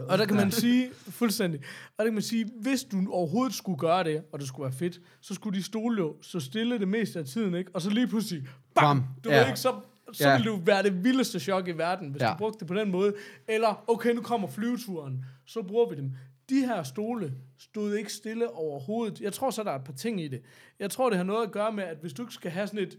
og der kan man sige, fuldstændig, og der kan man sige, hvis du overhovedet skulle gøre det, og det skulle være fedt, så skulle de stole jo så stille det meste af tiden, ikke? Og så lige pludselig, bam, Bam. du Ja. ved ikke, så, så Ja. ville du være det vildeste chok i verden, hvis Ja. du brugte det på den måde. Eller, okay, nu kommer flyveturen, så bruger vi dem. De her stole stod ikke stille overhovedet. Jeg tror så, der er et par ting i det. Jeg tror, det har noget at gøre med, at hvis du ikke skal have sådan et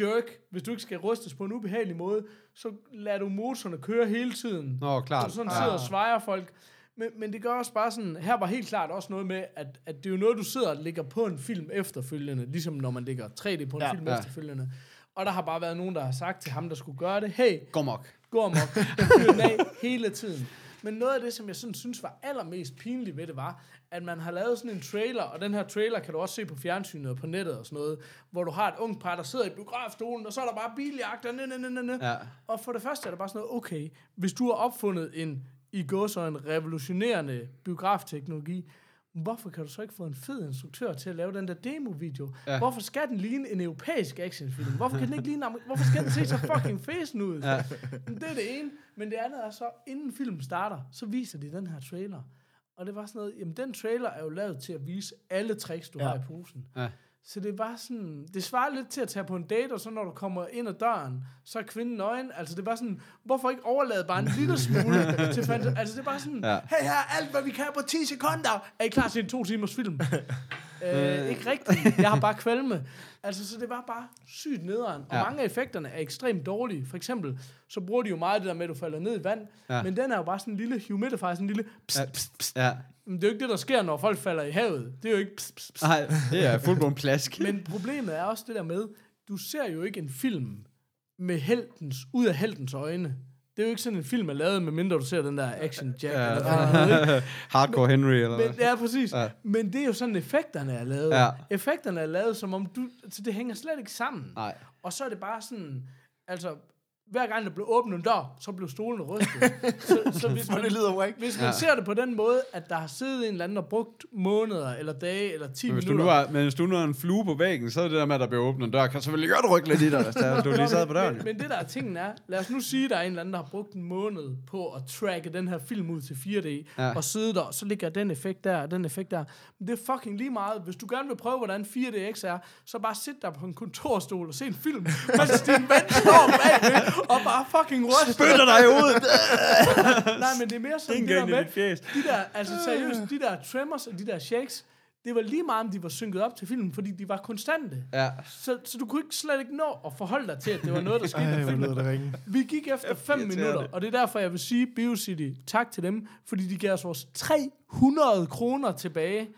jerk, hvis du ikke skal rystes på en ubehagelig måde, så lader du motorerne køre hele tiden. Nå, klart. Så sådan sidder og svejer folk. Men, men det gør også bare sådan, her var helt klart også noget med, at, at det er jo noget, du sidder og lægger på en film efterfølgende, ligesom når man lægger 3D på en Ja. film Ja. efterfølgende. Og der har bare været nogen, der har sagt til ham, der skulle gøre det, hey, Gå mok. gå fyrer den af hele tiden. Men noget af det, som jeg sådan synes var allermest pinligt ved det, var, at man har lavet sådan en trailer, og den her trailer kan du også se på fjernsynet og på nettet og sådan noget, hvor du har et ungt par, der sidder i biografstolen, og så er der bare biljagter, næ, næ, næ, næ, næ. Ja. Og for det første er det bare sådan noget, okay, hvis du har opfundet en, i går så en revolutionerende biografteknologi, hvorfor kan du så ikke få en fed instruktør til at lave den der demo-video? Ja. Hvorfor skal den ligne en europæisk actionfilm? Hvorfor kan den ikke ligne... Hvorfor skal den se så fucking fæsen ud? Ja. Det er det ene. Men det andet er så, inden filmen starter, så viser de den her trailer. Og det var sådan noget, jamen den trailer er jo lavet til at vise alle tricks, du. Ja. har i posen. Ja. Så det var sådan, det svarer lidt til at tage på en date, og så når du kommer ind ad døren, så er kvinden nøgen. Altså det var sådan, hvorfor ikke overlade bare en lille smule til fanta- Altså det var sådan, ja. Hey her er alt, hvad vi kan på 10 sekunder. Er I klar til en to timers film? øh, ikke rigtigt. Jeg har bare kvalme. Altså, så det var bare sygt nederen. Og ja. Mange af effekterne er ekstremt dårlige. For eksempel, så bruger de jo meget det der med, at du falder ned i vand. Ja. Men den er jo bare sådan en lille humidifier, sådan en lille pst, pst, pst. Ja. Men det er jo ikke det, der sker, når folk falder i havet. Det er jo ikke pst, pst, pst. Nej, det er fuldblom plask. Men problemet er også det der med, du ser jo ikke en film med heltens, ud af heltens øjne. Det er jo ikke sådan en film, er lavet, med mindre du ser den der Action Jack. Ja. Eller ikke? Hardcore Henry, eller Men, ja, præcis. Ja. Men det er jo sådan, effekterne er lavet. Ja. Effekterne er lavet, som om du... Altså, det hænger slet ikke sammen. Nej. Og så er det bare sådan... Altså, hver gang der blev åbnet en dør, så blev stolen rystet. så, så hvis man, det lyder whack. hvis man Ja. ser det på den måde, at der har siddet en eller anden og brugt måneder, eller dage, eller 10 Men hvis, du minutter... nu er, men hvis du nu er en flue på væggen, så er det der med, at der bliver åbnet en dør, kan selvfølgelig godt rykke lidt i dig, hvis der, du lige sad på døren. Men, men det der er tingen er, lad os nu sige, at der er en eller anden, der har brugt en måned på at tracke den her film ud til 4D, ja. Ja. og sidde der, og så ligger den effekt der, og den effekt der. Men det er fucking lige meget. Hvis du gerne vil prøve, hvordan 4DX er, så bare sit der på en kontorstol og se en film, mens din ven står bagved, og bare fucking ryster. Spytter dig ud! Nej, men det er mere sådan, det der i med, de der, altså seriøst, de der tremors og de der shakes, det var lige meget, om de var synket op til filmen, fordi de var konstante. Ja. Så, så du kunne ikke slet ikke nå at forholde dig til, at det var noget, der skete i Ej, hvor filmen. det. Vi gik efter 5 irriterende. minutter, og det er derfor, jeg vil sige BioCity tak til dem, fordi de gav os vores 300 kroner tilbage.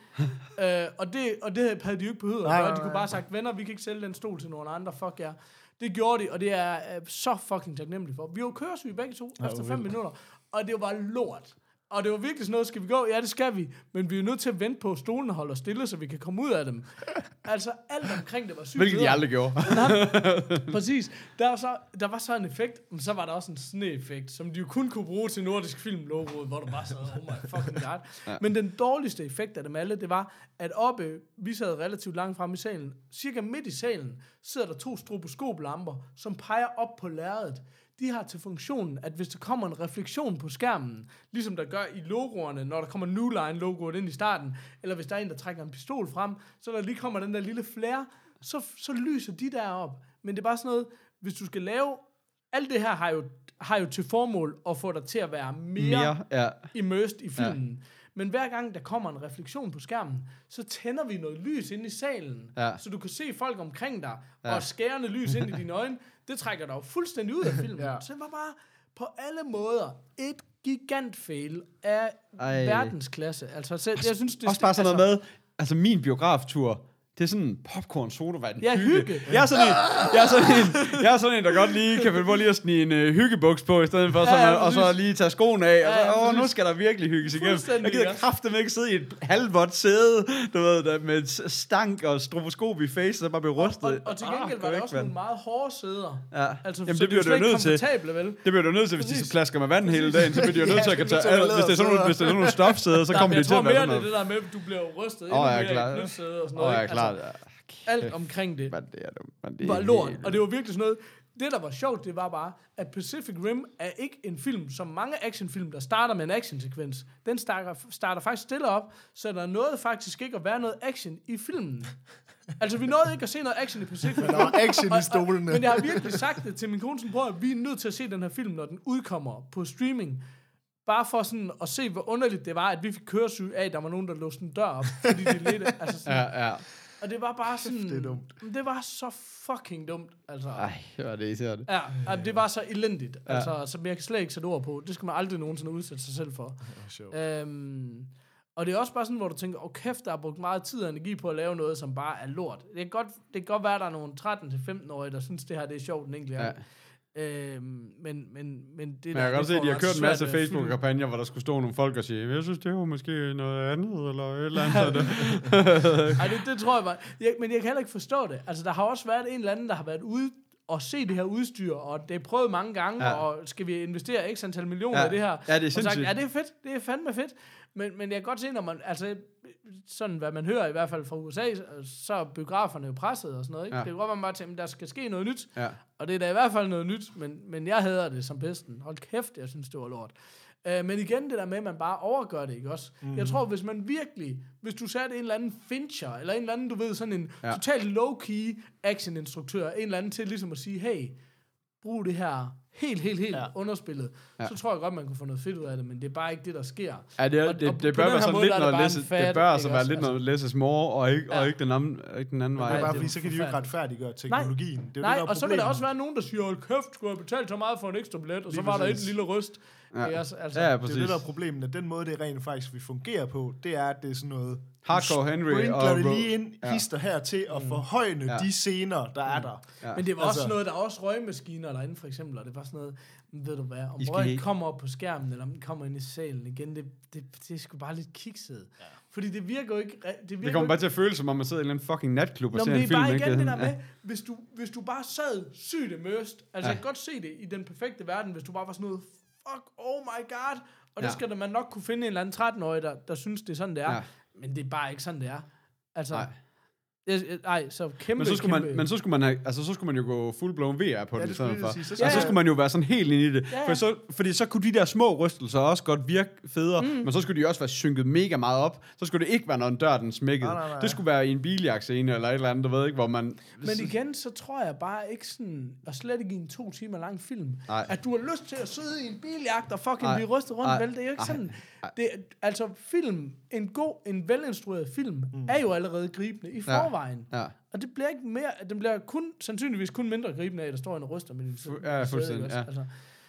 øh, og, det, og det havde de jo ikke behøvet at gøre. De kunne bare sagt, venner, vi kan ikke sælge den stol til nogen andre, fuck jer. Det gjorde de, og det er øh, så fucking taknemmeligt for. Vi var køresyge begge to Ja, efter hvor 5 vildt. minutter, og det var lort. Og det var virkelig sådan noget, skal vi gå? Ja, det skal vi. Men vi er nødt til at vente på, at stolene holder stille, så vi kan komme ud af dem. Altså, alt omkring det var sygt. Hvilket de aldrig gjorde. Præcis. Der var, så, der var så en effekt, men så var der også en sne-effekt, som de jo kun kunne bruge til Nordisk Film-logoet, hvor du bare sad, oh my fucking god. ja. Men den dårligste effekt af dem alle, det var, at oppe, vi sad relativt langt frem i salen, cirka midt i salen, sidder der to stroboskoplamper, som peger op på lærredet. De har til funktionen, at hvis der kommer en refleksion på skærmen, ligesom der gør i logoerne, når der kommer New Line-logoet ind i starten, eller hvis der er en, der trækker en pistol frem, så der lige kommer den der lille flare, så, så lyser de der op. Men det er bare sådan noget, hvis du skal lave... Alt det her har jo, har jo til formål at få dig til at være mere, mere. Ja. immersed i filmen. Ja. Men hver gang der kommer en refleksion på skærmen, så tænder vi noget lys ind i salen, Ja. så du kan se folk omkring dig. Ja. og skærende lys ind i dine øjne. Det trækker dig jo fuldstændig ud af filmen. ja. Så det var bare på alle måder et gigant fail af Ej. Verdensklasse. Altså, så, jeg synes, det Også bare sådan noget med, altså min biograftur, det er sådan popcorn sodavand. Ja, hygge. Jeg er sådan en, jeg er sådan en, jeg er sådan en, der godt lige kan finde på lige at snige en uh, hyggebuks på, i stedet for, Ja, så ja, og så lige tage skoene af, og så, Ja, ja, åh, nu skal der virkelig hygges igennem. Fuldstændig, Jeg gider ja. kraftedeme ikke sidde i et halvvådt sæde, du ved, der, med et stank og stroboskop i face, så bare bliver rystet. Og, og til Ah, gengæld gå var der væk, også nogle meget hårde sæder. Ja. Altså, Jamen, så det bliver du nødt til. vel? Det bliver du nødt til, hvis de Præcis. plasker med vand hele dagen, så bliver jo nødt til at tage, Ja, hvis det er sådan nogle, hvis det er sådan nogle stofsæder, så kommer de jeg til tror at være mere, sådan det er noget. det der med, at du bliver rystet ja, mere klart. i knytsæde og sådan noget. Altså, alt omkring det Men det er. Men det var lort. Og det var virkelig sådan noget... Det, der var sjovt, det var bare, at Pacific Rim er ikke en film, som mange actionfilm, der starter med en actionsekvens. Den starter, starter faktisk stille op, så der nåede faktisk ikke at være noget action i filmen. Altså, vi nåede ikke at se noget action i Pacific Rim. Der var action i stolene. Men jeg har virkelig sagt det til min kone, sådan, at vi er nødt til at se den her film, når den udkommer på streaming. Bare for sådan at se, hvor underligt det var, at vi fik køresyg af, at der var nogen, der låste en dør op. Fordi de ledte, altså sådan, Ja, ja. Og det var bare sådan... det er dumt. Det var så fucking dumt, altså. Ej, hvor er det irriterende. Ja, ja, det var så elendigt, ja. altså, som jeg kan slet ikke sætte ord på. Det skal man aldrig nogensinde udsætte sig selv for. sjovt. Øhm, og det er også bare sådan, hvor du tænker, åh oh, kæft, der er brugt meget tid og energi på at lave noget, som bare er lort. Det kan godt, det kan godt være, at der er nogle 13-15-årige, der synes, det her det er sjovt en enkelt Ja. Øhm, men, men, men det Men jeg kan godt se, at de har kørt en masse. Facebook-kampagner, hvor der skulle stå nogle folk og sige, jeg synes, det var måske noget andet, eller et eller andet. Ej, det, det tror jeg bare. Jeg, men jeg kan heller ikke forstå det. Altså, der har også været en eller anden, der har været ude og se det her udstyr, og det er prøvet mange gange, Ja. og skal vi investere x antal millioner Ja. i det her? Ja, det er og sagt, sindssygt. ja, det er fedt. Det er fandme fedt. Men, men jeg kan godt se, når man, altså, sådan hvad man hører i hvert fald fra USA, så er biograferne jo presset og sådan noget, ikke? Ja. Det kan godt være, man bare tænker, der skal ske noget nyt. Ja. Og det er da i hvert fald noget nyt, men, men jeg hader det som pesten. Hold kæft, jeg synes, det var lort. Uh, men igen, det der med, at man bare overgør det, ikke også? Mm. Jeg tror, hvis man virkelig, hvis du satte en eller anden Fincher, eller en eller anden, du ved, sådan en Ja. totalt low-key action-instruktør, en eller anden til ligesom at sige, hey, brug det her helt, helt, helt Ja. underspillet, Ja. så tror jeg godt, man kunne få noget fedt ud af det, men det er bare ikke det, der sker. Ja, det, er, Og- det, og det bør være sådan måde, lidt noget det en det bør altså være lidt Altså- noget less is more, og ikke, og Ja. ikke den anden, ikke den anden Det er vej. Nej, bare det fordi, så kan de jo ikke retfærdiggøre teknologien. det er jo Nej, det, der er og så vil der også være nogen, der siger, hold kæft, skulle jeg betale så meget for en ekstra billet, og så var der et lille ryst. Ja. Ikke også? Altså, Ja, ja, Det er præcis. jo det, der er problemet, at den måde, det rent faktisk vil fungere på, det er, at det er sådan noget... Hardcore Henry og det lige ind, Ja. hister her til at forhøjne Ja. de scener, der er der. Ja. Men det var Altså- også noget, der er også røgmaskiner derinde, for eksempel, og det var sådan noget, ved du hvad, om røgen kommer op på skærmen, eller om den kommer ind i salen igen, det, det, det er sgu bare lidt kikset. Ja. Fordi det virker jo ikke... Det, virker Det kommer bare til at føle, som om man sidder i en eller anden fucking natklub og Nå, ser men en det er film. bare igen det der Ja. med, hvis du, hvis du bare sad sygt immersed, altså Ja. ja. jeg kan godt se det i den perfekte verden, hvis du bare var sådan noget, fuck, oh my god, og det Ja. skal da man nok kunne finde en eller anden 13-årig, der, der synes, det er sådan, det er. Ja. Men det er bare ikke sådan, det er. Altså, Nej. Nej, så kæmpe, Men så, skulle kæmpe, man, men så skulle man have, altså så skulle man jo gå full blown VR på Ja, den det i stedet for. sige. Så Og skal så Ja. skulle man jo være sådan helt inde i det. Ja, For ja. så, fordi så kunne de der små rystelser også godt virke federe, mm. men så skulle de også være synket mega meget op. Så skulle det ikke være, når en dør den smækkede. Nej, nej, nej. Det skulle være i en biljagtscene eller et eller andet, du ved ikke, hvor man... Men igen, så tror jeg bare ikke sådan, og slet ikke i en to timer lang film, Nej. at du har lyst til at sidde i en biljagt og fucking Nej. blive rystet rundt, Nej. vel? Det er jo ikke Nej. sådan. Det, altså, film, en god, en velinstrueret film, mm. er jo allerede gribende i Ja. Forvejen. Ja. Og det bliver ikke mere, den bliver kun, sandsynligvis kun mindre gribende af, at der står en og ryster med din ja, fuldstændig, ja. Altså.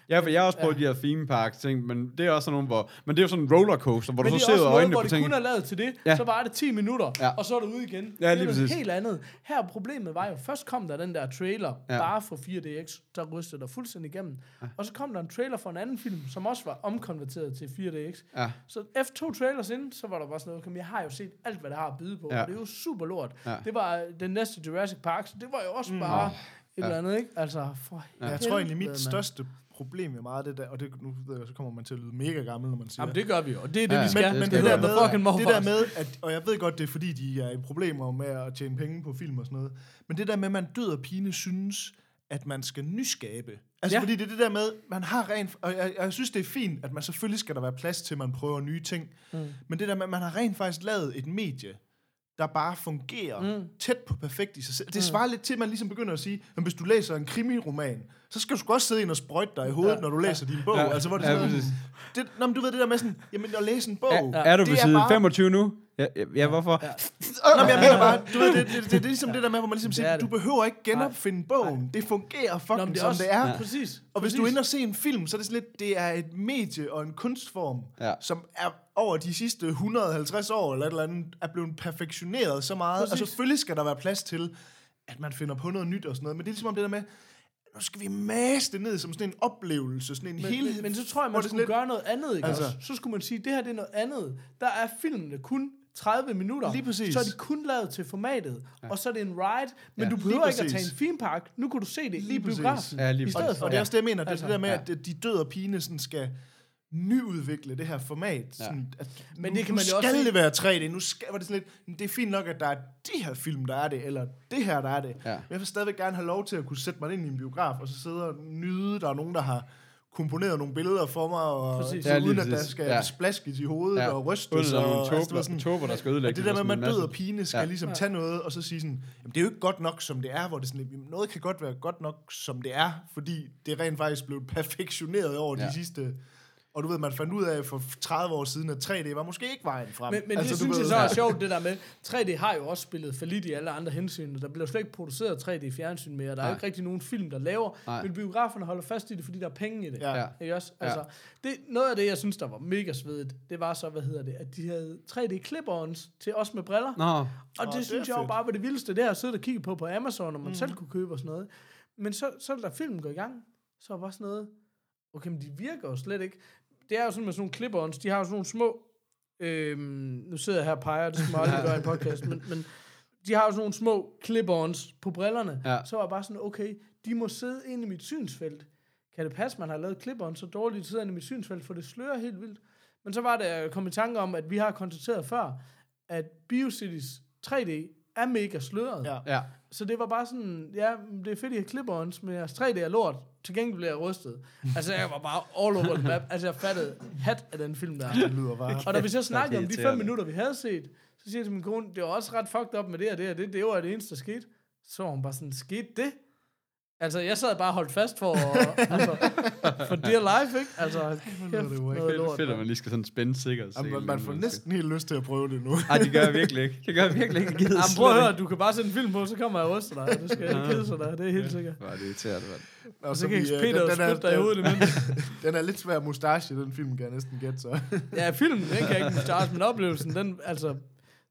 Ja, for jeg har også prøvet ja. de her theme park ting, men det er også sådan nogle, hvor... Men det er jo sådan en rollercoaster, hvor Men du det så er sidder også og noget, øjnene hvor på det ting. kun er lavet til det, Ja. så var det 10 minutter, Ja. og så er du ude igen. Ja, det er lige noget præcis. helt andet. Her problemet var jo, først kom der den der trailer, Ja. bare for 4DX, der rystede der fuldstændig igennem. Ja. Og så kom der en trailer for en anden film, som også var omkonverteret til 4DX. Ja. Så efter to trailers inden, så var der bare sådan noget, "Kom, jeg har jo set alt, hvad der har at byde på, Ja. og det er jo super lort. Ja. Det var øh, den næste Jurassic Park, så det var jo også bare et Ja. eller andet, ikke? Altså, for Ja. Jeg tror egentlig, mit største problem med meget af det der, og det, nu ved jeg, så kommer man til at lyde mega gammel, når man siger Jamen, det gør vi jo, og det er det, Ja, vi skal. men, men det det, skal der med, fucking det der med, at, og jeg ved godt, det er fordi, de er i problemer med at tjene penge på film og sådan noget, men det der med, at man død og pine synes, at man skal nyskabe. Altså, ja. Fordi det er det der med, man har rent, og jeg, jeg synes, det er fint, at man selvfølgelig skal der være plads til, at man prøver nye ting, mm. men det der med, at man har rent faktisk lavet et medie, der bare fungerer mm. tæt på perfekt i sig selv. Det svarer lidt til, at man ligesom begynder at sige, at hvis du læser en krimiroman, så skal du sgu også sidde ind og sprøjte dig i hovedet, ja. når du læser din bog. Ja. Altså, hvor det Ja, sådan, præcis. det, nå, men du ved det der med sådan, jamen at læse en bog, Er, er du det ved er side bare- 25 nu? Ja, ja, ja hvorfor? Ja. Nå, men jeg mener bare, du ved, det, det, det, det er ligesom det der med, hvor man ligesom Det siger, er du det. behøver ikke genopfinde bogen. Det fungerer fucking Nå, det er som også, det er. Ja. Præcis. Og hvis præcis. du er inde og se en film, så er det sådan lidt, det er et medie og en kunstform, Ja. som er over de sidste 150 år eller et eller andet, er blevet perfektioneret så meget. Præcis. Og selvfølgelig skal der være plads til, at man finder på noget nyt og sådan noget. Men det er ligesom om det der med, nu skal vi masse det ned som sådan en oplevelse, sådan en Men, helhed. men, men så tror jeg, man det skulle sådan gøre noget andet, ikke Altså- også? Så skulle man sige, det her det er noget andet. Der er filmene kun 30 minutter. Lige præcis. Så er de kun lavet til formatet. Ja. Og så er det en ride. Men Ja. du behøver ikke at tage en theme park. Nu kan du se det Lige i præcis. biografen. Ja, lige I stedet for. Og det er også det, jeg mener, det, Altså, det der med, ja. at de død og pine sådan skal nyudvikle det her format. Ja. Sådan, at Men nu, det kan nu man jo også skal se- det være 3D. Nu skal, var det sådan lidt, det er fint nok, at der er de her film, der er det, eller det her, der er det. Ja. Men jeg vil stadigvæk gerne have lov til at kunne sætte mig ind i en biograf, og så sidde og nyde, der er nogen, der har komponeret nogle billeder for mig, og Præcis. så Ja, uden at der skal Ja. ja. splaskes i hovedet Ja. og rystes. og, nogle altså, det var tåber, tåber, der skal ødelægge og det der med, at man sådan død og pine skal Ja. ja. ligesom tage noget, og så sige sådan, jamen det er jo ikke godt nok, som det er, hvor det sådan, jamen, noget kan godt være godt nok, som det er, fordi det rent faktisk blev perfektioneret over Ja. de sidste... Og du ved, man fandt ud af for 30 år siden, at 3D var måske ikke vejen frem. Men, men altså, det du synes jeg så er sjovt, det der med, 3D har jo også spillet for lidt i alle andre hensyn. Der bliver slet ikke produceret 3D i fjernsyn mere. Der er Nej. jo ikke rigtig nogen film, der laver. Nej. Men biograferne holder fast i det, fordi der er penge i det. Ja. Ja. Ikke også? Ja. Altså, det, noget af det, jeg synes, der var mega svedigt, det var så, hvad hedder det, at de havde 3D clip-ons til os med briller. Nå, Og det, det synes er jeg jo bare var det vildeste, det her at sidde og kigge på på Amazon, og man mm. selv kunne købe og sådan noget. Men så, så da filmen går i gang, så var bare sådan noget, okay, men de virker jo slet ikke. Det er jo sådan med sådan nogle clip-ons, de har jo sådan nogle små, øhm, nu sidder jeg her og peger, det skal man aldrig gøre i en podcast, men, men de har jo sådan nogle små clip-ons på brillerne. Ja. Så var jeg bare sådan, okay, de må sidde inde i mit synsfelt. Kan det passe, man har lavet clip-ons så dårligt, de sidder inde i mit synsfelt, for det slører helt vildt. Men så var det, jeg kom i tanke om, at vi har konstateret før, at BioCities 3D er mega sløret. Ja. ja. Så det var bare sådan, ja, det er fedt, I har clip-ons, men jeres 3D er lort. Til gengæld blev jeg rystet. Altså, jeg var bare all over the map. Altså, jeg fattede hat af den film der. Det lyder bare... Og da vi så snakkede om de fem minutter, vi havde set, så siger jeg til min kone, det var også ret fucked up med det og det og det. Det var det eneste, der skete. Så var hun bare sådan, skete det? Altså, jeg sad bare og holdt fast for, altså, for dear life, ikke? Altså, kæft, det noget Fedt, lort. fedt, at man lige skal sådan spænde sikkert. Jamen, man, man får næsten helt lyst til at prøve det nu. Nej, det gør jeg virkelig ikke. Det gør jeg virkelig ikke. Jeg Jamen, prøv at høre, du kan bare sætte en film på, så kommer jeg og ryster dig. Det skal ikke kede sig der, det er helt sikkert. ikke. Hvor er det irriterende, mand. Og så kan vi, øh, Peter den, den, spytte dig i hovedet den, imens. den er lidt svær mustache, den film, kan jeg næsten gætte så. Ja, filmen, den kan jeg ikke starte, men oplevelsen, den, altså,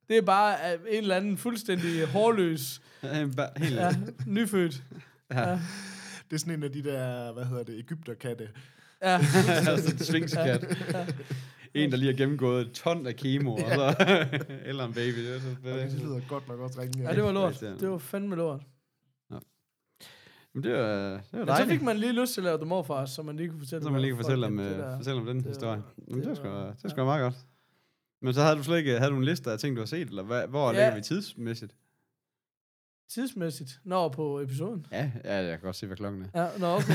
det er bare øh, en eller anden fuldstændig hårløs, Ja, Helt ja, nyfødt. Ja. Det er sådan en af de der, hvad hedder det, Ægypterkatte. Ja, sådan en svingskat. En, der lige har gennemgået et ton af kemo, og så... eller en baby. Det er så Okay, det lyder godt nok også ringe. ja, det var lort. Det var fandme lort. Men det var, det var Men så dejligt. fik man lige lyst til at lave The Morfars, så man lige kunne fortælle, Så man lige hvad fortælle om, det øh, der- fortælle om den det historie. var- Men det, det var sgu, var- det var sgu meget godt. Men så havde du slet ikke havde du en liste af ting, du har set, eller hvad, hvor Ja. ligger vi tidsmæssigt? Tidsmæssigt. Når på episoden. Ja, ja, jeg kan godt se, hvad klokken er. Ja, nå, okay.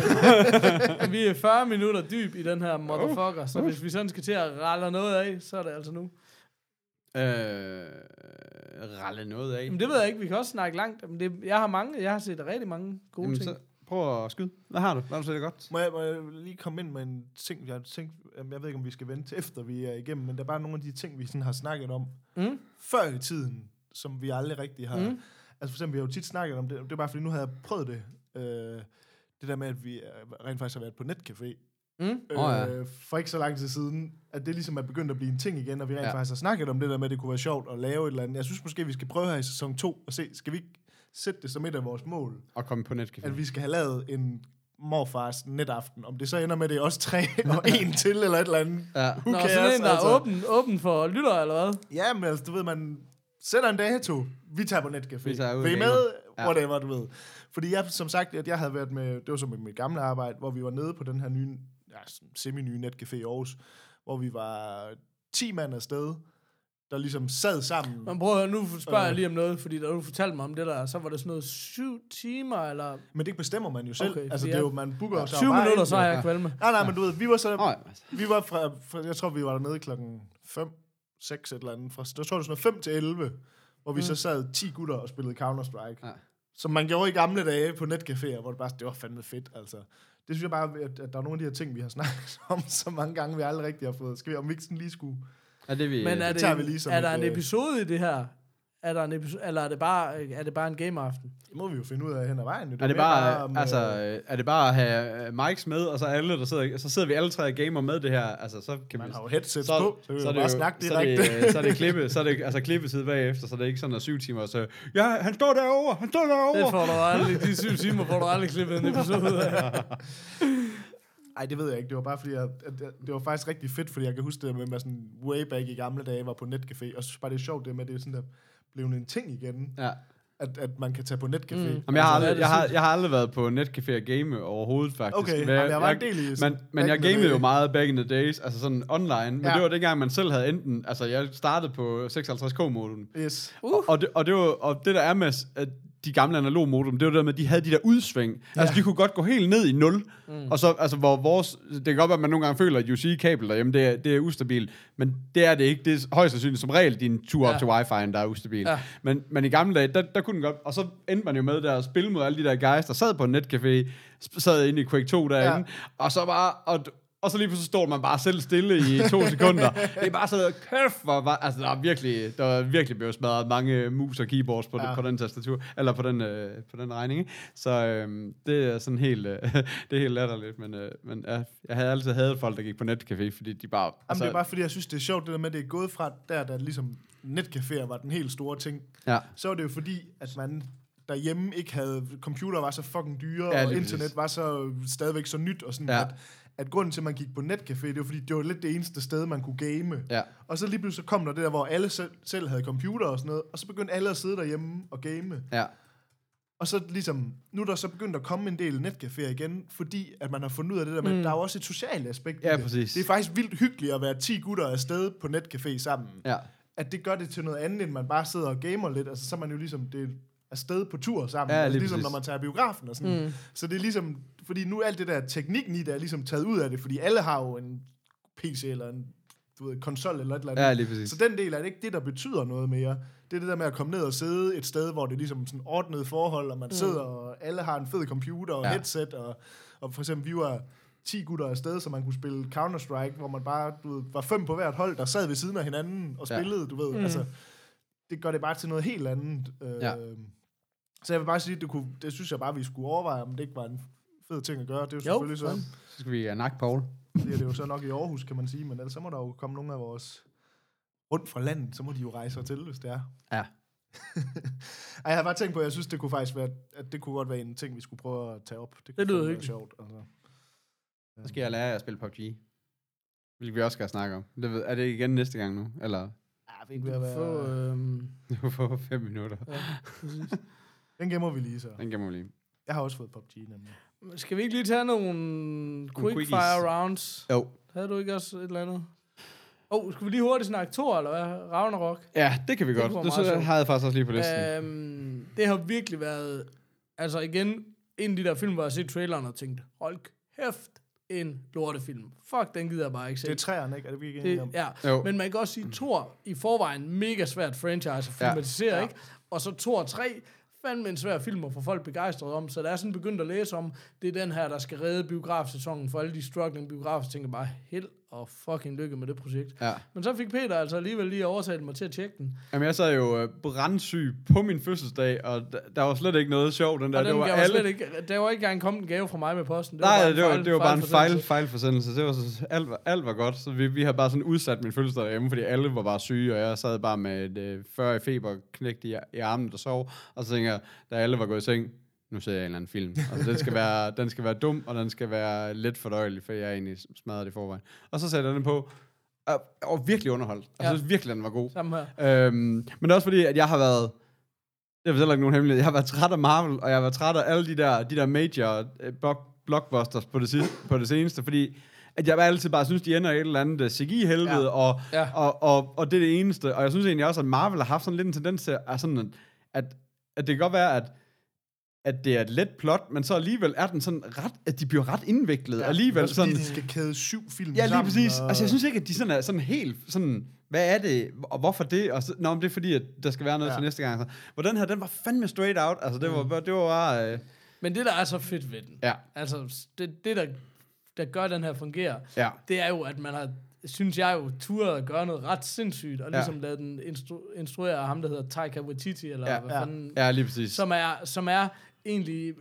vi er 40 minutter dyb i den her motherfucker, så hvis vi sådan skal til at ralle noget af, så er det altså nu. Øh, ralle noget af. Men det ved jeg ikke, vi kan også snakke langt. Men det, jeg har mange, jeg har set rigtig mange gode Jamen, ting. så prøv at skyde. Hvad har du? Hvad har du set godt? Må jeg, må jeg lige komme ind med en ting, jeg tænkt, jeg ved ikke, om vi skal vente til efter vi er igennem, men der er bare nogle af de ting, vi sådan har snakket om Mm? før i tiden, som vi aldrig rigtig har. Mm. Altså for eksempel, vi har jo tit snakket om det, det er bare fordi, nu har jeg prøvet det. Øh, det der med, at vi øh, rent faktisk har været på netcafé. Mm? Øh, Åh, ja. For ikke så lang tid siden, at det ligesom er begyndt at blive en ting igen, og vi rent Ja. faktisk har snakket om det der med, at det kunne være sjovt at lave et eller andet. Jeg synes måske, vi skal prøve her i sæson 2 og se, skal vi ikke sætte det som et af vores mål, Og komme på netcafé. at vi skal have lavet en morfars netaften. Om det så ender med, at det er os tre og en til, eller et eller andet. Ja. Who Nå, cares, sådan en, der altså? er åben, åben for lyttere, eller hvad? Ja, men altså, du ved, man sætter en dato, vi tager på netcafé. Vi tager ud Vil I og med? Ja. Whatever, du ved. Fordi jeg, som sagt, at jeg havde været med, det var så med mit gamle arbejde, hvor vi var nede på den her nye, ja, semi-nye netcafé i Aarhus, hvor vi var 10 mand afsted, der ligesom sad sammen. Men prøv at høre, nu spørger jeg Øh. lige om noget, fordi da du fortalte mig om det der, så var det sådan noget syv timer, eller Men det bestemmer man jo selv. Okay, altså, det er jo, man booker jo så 20 bare minutter, ind. så har jeg Ja. kvalme. Nej, nej, men du ved, vi var så, ja, altså. vi var fra, fra, jeg tror, vi var dernede klokken 5, 6 et eller andet. Fra, jeg tror, det var sådan noget 5 til 11, hvor vi Mm. så sad 10 gutter og spillede Counter-Strike. Ja. Som man gjorde i gamle dage på netcaféer, hvor det bare, det var fandme fedt, altså. Det synes jeg bare, at, at der er nogle af de her ting, vi har snakket om så mange gange, vi aldrig rigtig har fået. Skal vi, om vi ikke sådan lige skulle... Ja, det er vi... Men er, tager det, vi lige som er et, der en øh, episode i det her? Er der en episode, eller er det bare, er det bare en gameaften? Det må vi jo finde ud af hen ad vejen. Er det mere bare, om, altså, øh, øh, er det bare at have øh, mics med, og så alle, der sidder, så sidder vi alle tre og gamer med det her, altså, så kan man vi... har jo headsets så, på, så så så er det bare jo- snakke så er det, direkte. øh, så er det klippe, så er det altså klippetid bagefter, så det er ikke sådan at syv timer, så ja, han står derovre, han står Det derovre. får du aldrig, de syv timer får du aldrig klippet en episode af. Ej, det ved jeg ikke. Det var bare fordi, at, at, at det var faktisk rigtig fedt, fordi jeg kan huske det med, at sådan way back i gamle dage var på netcafé, og så bare, det er sjovt det med, det er sådan der blev en ting igen. Ja, at, at man kan tage på netcafé. Mm. Jamen, jeg, har Altså, aldrig, jeg, har, jeg har aldrig været på netcafé og game overhovedet, faktisk. Okay, Men jamen, jeg var en del i sådan men jeg gamede jo meget back in the days, altså sådan online. Men Ja. det var dengang, man selv havde enten... Altså, jeg startede på 56K-modem. Yes. Uh. Og, og, det, og, det var, og det der er med at de gamle analog modem, det var det der med, at de havde de der udsving. Ja. Altså, de kunne godt gå helt ned i 0. Mm. Og så, altså, hvor vores... Det kan godt være, at man nogle gange føler, at UC-kabel derhjemme, det er, det er ustabilt. Men det er det ikke. Det er højst sandsynligt som regel din tur op Ja. til wifi'en, der er ustabil. Ja. Men, men i gamle dage, der, der kunne den godt... Og så endte man jo med der at spille mod alle de der guys, der sad på en netcafé, sad inde i Quake 2 derinde, ja. og så bare... Og, og så lige pludselig står man bare selv stille i to sekunder. Det er bare så kæft, hvor var, altså der er virkelig, der er virkelig blevet smadret mange mus og keyboards på, ja. På den tastatur, eller på den, øh, på den regning. Ikke? Så øh, det er sådan helt, øh, det er helt latterligt, men, øh, men ja, jeg havde altid hadet folk, der gik på netcafé, fordi de bare... Altså, Jamen, det er bare fordi, jeg synes, det er sjovt, det der med, at det er gået fra der, der ligesom netcaféer var den helt store ting. ja, Så var det jo fordi, at man derhjemme ikke havde... Computer var så fucking dyre, Ja, og internet præcis. var så stadigvæk så nyt, og sådan, ja. at, at grunden til, at man gik på netcafé, det var fordi, det var lidt det eneste sted, man kunne game. ja, Og så lige pludselig så kom der det der, hvor alle selv, selv havde computer og sådan noget, og så begyndte alle at sidde derhjemme og game. ja, Og så ligesom, nu er der så begyndt at komme en del netcaféer igen, fordi at man har fundet ud af det der med, mm. der er jo også et socialt aspekt Ja, det. præcis. Det er faktisk vildt hyggeligt at være 10 gutter afsted på netcafé sammen. ja. At det gør det til noget andet, end man bare sidder og gamer lidt. Altså så er man jo ligesom, det afsted på tur sammen. Ja, altså, lige ligesom præcis. når man tager biografen og sådan. Mm. Så det er ligesom, fordi nu alt det der teknikken i det er ligesom taget ud af det, fordi alle har jo en PC eller en du ved, konsol eller et eller andet. Ja, lige præcis. Så den del er det ikke det, der betyder noget mere. Det er det der med at komme ned og sidde et sted, hvor det er ligesom sådan ordnet forhold, og man mm. sidder, og alle har en fed computer og Ja. ja. headset, og, og for eksempel, vi var 10 gutter afsted, så man kunne spille Counter-Strike, hvor man bare du ved, var fem på hvert hold, der sad ved siden af hinanden og Ja. spillede, du ved. Mm. Altså, det gør det bare til noget helt andet. Øh, Ja. Så jeg vil bare sige, det, kunne, det synes jeg bare, vi skulle overveje, om det ikke var en fed ting at gøre. Det er jo, Jo, selvfølgelig fandme. så, Så skal vi have nak Paul. det er det jo så nok i Aarhus, kan man sige, men ellers så må der jo komme nogle af vores rundt fra landet, så må de jo rejse til, hvis det er. Ja. Ej, jeg har bare tænkt på, at jeg synes, det kunne faktisk være, at det kunne godt være en ting, vi skulle prøve at tage op. Det, kunne Det lyder hyggeligt. sjovt. Altså. Så skal jeg lære at spille PUBG. Hvilket vi også skal snakke om. Det ved, er det igen næste gang nu? Eller Ja, vi ikke ved at være... Få, øhm, for fem minutter. ja, præcis. Den gemmer vi lige så. Den kan man lige. Jeg har også fået PUBG nemlig. Skal vi ikke lige tage nogle quickfire rounds? Jo. Havde du ikke også et eller andet? Åh, oh, skal vi lige hurtigt snakke Thor, eller hvad? Ragnarok? Ja, det kan vi Det godt. Det, så har jeg faktisk også lige på listen. Øhm, det har virkelig været... Altså igen, en af de der film, hvor jeg har set traileren og tænkt, hold kæft, en lortefilm. Fuck, den gider jeg bare ikke se. Det er træerne, ikke? Er det vi ikke Det, om? ja, Jo. men man kan også sige, Thor i forvejen mega svært franchise at filmatisere, ja. Ja. ikke? Og så Thor 3, fandme en svær film at få folk begejstret om, så der er sådan begyndt at læse om, det er den her, der skal redde biografsæsonen for alle de struggling biografer, tænker bare, held og fucking lykke med det projekt. Ja. Men så fik Peter altså alligevel lige overtalt mig til at tjekke den. Jamen, jeg sad jo øh, brandsyg på min fødselsdag, og d- der var slet ikke noget sjovt. Den der, Og den det var gav alle... slet ikke, der var ikke engang kommet en gave fra mig med posten. Nej, bare en det var, fejl- det var bare en fejl, fejlforsendelse. Det var så, alt, var, alt var godt. Så vi, vi har bare sådan udsat min fødselsdag derhjemme, fordi alle var bare syge, og jeg sad bare med et øh, 40 i feber, knægt i, i armen og sov. Og så tænker jeg, da alle var gået i seng, nu ser jeg en eller anden film. Altså, den, skal være, den skal være dum, og den skal være let fordøjelig, for jeg er egentlig smadret i forvejen. Og så satte jeg den på, og, og virkelig underholdt. Jeg Ja. synes virkelig, den var god. Samme her. Øhm, men det er også fordi, at jeg har været... Jeg fortæller ikke nogen hemmelighed. Jeg har været træt af Marvel, og jeg har været træt af alle de der, de der major øh, block, blockbusters på det, sidste, på det seneste, fordi at jeg altid bare synes, de ender i et eller andet CGI-helvede, ja. Ja. og, Ja. og, og, og det er det eneste. Og jeg synes egentlig også, at Marvel har haft sådan lidt en tendens til, at, sådan, at, at det kan godt være, at at det er et let plot, men så alligevel er den sådan ret, at de bliver ret indviklet. Ja, alligevel Også fordi sådan, de skal kæde syv film Ja, lige præcis. Og... Altså, jeg synes ikke, at de sådan er sådan helt sådan, hvad er det, og hvorfor det? Og så, nå, men det er fordi, at der skal være noget ja. Ja. til næste gang. Så, hvor den her, den var fandme straight out. Altså, det var, Mm. det var bare... Øh, Men det, der er så fedt ved den, ja, altså det, det der, der gør, at den her fungerer, ja, det er jo, at man har, synes jeg jo, turet at gøre noget ret sindssygt, og Ja. ligesom lade den instru- instruere af ham, der hedder Taika Waititi, eller Ja. hvad Ja. fanden, ja, lige præcis. som er, som er egentlig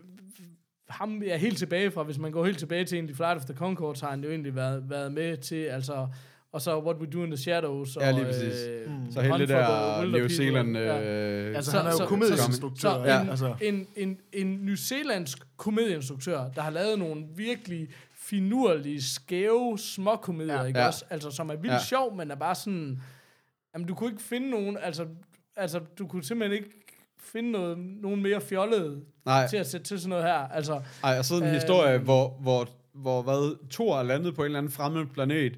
ham er helt tilbage fra, hvis man går helt tilbage til egentlig Flight of the Conchords, har han jo egentlig været, været med til, altså, og så What We Do in the Shadows, Ja, og, lige præcis. Øh, Mm. så hele det der New. Zealand... Ja. Øh, Altså, Så- han er jo så- komedieinstruktør. så ikke? en, Altså, en, en, en nyzeelandsk komedieinstruktør, der har lavet nogle virkelig finurlige, skæve småkomedier, ja. Ja. ikke Ja. også? Altså, som er vildt Ja. ja. sjov, men er bare sådan... Jamen, du kunne ikke finde nogen... Altså, altså, du kunne simpelthen ikke finde noget, nogen mere fjollede Nej, til at sætte til sådan noget her. Altså, ej, og sådan en Øhm. historie, hvor, hvor, hvor hvad, Thor er landet på en eller anden fremmed planet.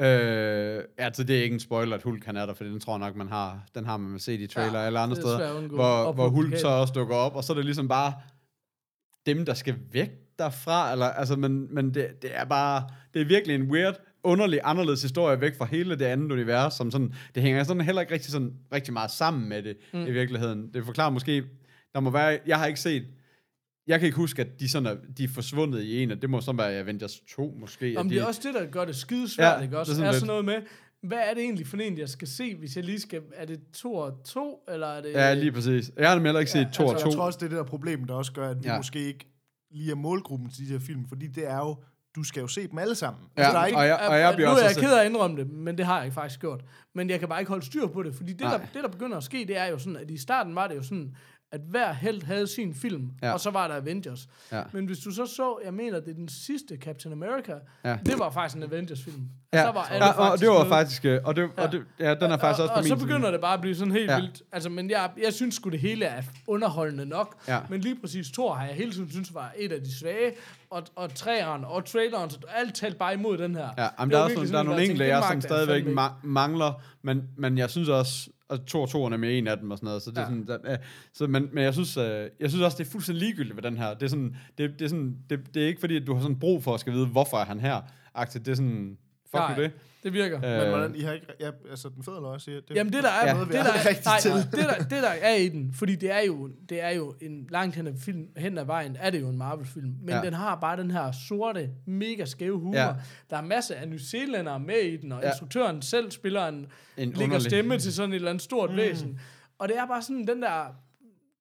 Øh, altså, det er ikke en spoiler, at Hulk han er der, for den tror jeg nok, man har, den har man set i trailer Ja, eller andre er steder, hvor, hvor Hulk så også dukker op, og så er det ligesom bare dem, der skal væk derfra, eller, altså, men, men det, det er bare, det er virkelig en weird, underlig, anderledes historie væk fra hele det andet univers, som sådan, det hænger sådan heller ikke rigtig, sådan, rigtig meget sammen med det, mm. i virkeligheden. Det forklarer måske, der må være, jeg har ikke set, jeg kan ikke huske, at de, sådan er, de er forsvundet i en, og det må så være Avengers 2 måske. Om at det de, er også det, der gør det skidesvært, Ja, ikke også? det er Er, sådan sådan lidt- noget med, hvad er det egentlig for en, jeg skal se, hvis jeg lige skal... Er det 2 og 2, eller er det... Ja, lige præcis. Jeg har nemlig heller ikke set 2 og Altså, 2. jeg tror også, det er det der problem, der også gør, at vi ja. måske ikke lige er målgruppen til de her film, fordi det er jo, du skal jo se dem alle sammen. Ja, Altså, der er ikke, og jeg, og jeg bliver nu også... er jeg ked af at indrømme det, men det har jeg faktisk gjort. Men jeg kan bare ikke holde styr på det, fordi det, der, det der begynder at ske, det er jo sådan, at i starten var det jo sådan, at hver held havde sin film, Ja. og så var der Avengers. Ja. Men hvis du så så, jeg mener, det er den sidste Captain America, Ja. det var faktisk en Avengers-film. Ja, Så var alle ja og det var faktisk... øh, Og, det, og det, ja, den er faktisk og, også på og min så side. begynder det bare at blive sådan helt Ja. vildt. Altså, men jeg, jeg synes sgu, det hele er underholdende nok. Ja. Men lige præcis Thor har jeg hele tiden synes var et af de svage. Og, og træeren og traileren, så alt talte bare imod den her. Ja, Det der er, sådan, der er nogle enkelte, jeg som stadigvæk ma- mangler, men, men jeg synes også, at to og toeren er med en af dem og sådan noget, så det er Ja. sådan, der, så, men, men jeg synes, øh, jeg synes også, det er fuldstændig ligegyldigt ved den her. Det er sådan, det, det er sådan, det, det er ikke fordi, at du har sådan brug for at skal vide, hvorfor er han her, agtigt. Det er sådan, fuck Nej, det. Det virker. Øh, men hvordan, I har ikke, ja, altså den fede også siger, det, Jamen det der er, Ja. noget, det, der er, rigtig nej, til. det, der, det der er i den, fordi det er jo, det er jo en langt hen ad, film, hen ad vejen, er det jo en Marvel-film, men Ja. den har bare den her sorte, mega skæve humor. Ja. Der er masser af New Zealandere med i den, og Ja. instruktøren selv spiller en, En lægger stemme til sådan et eller andet stort mm. væsen. Og det er bare sådan den der...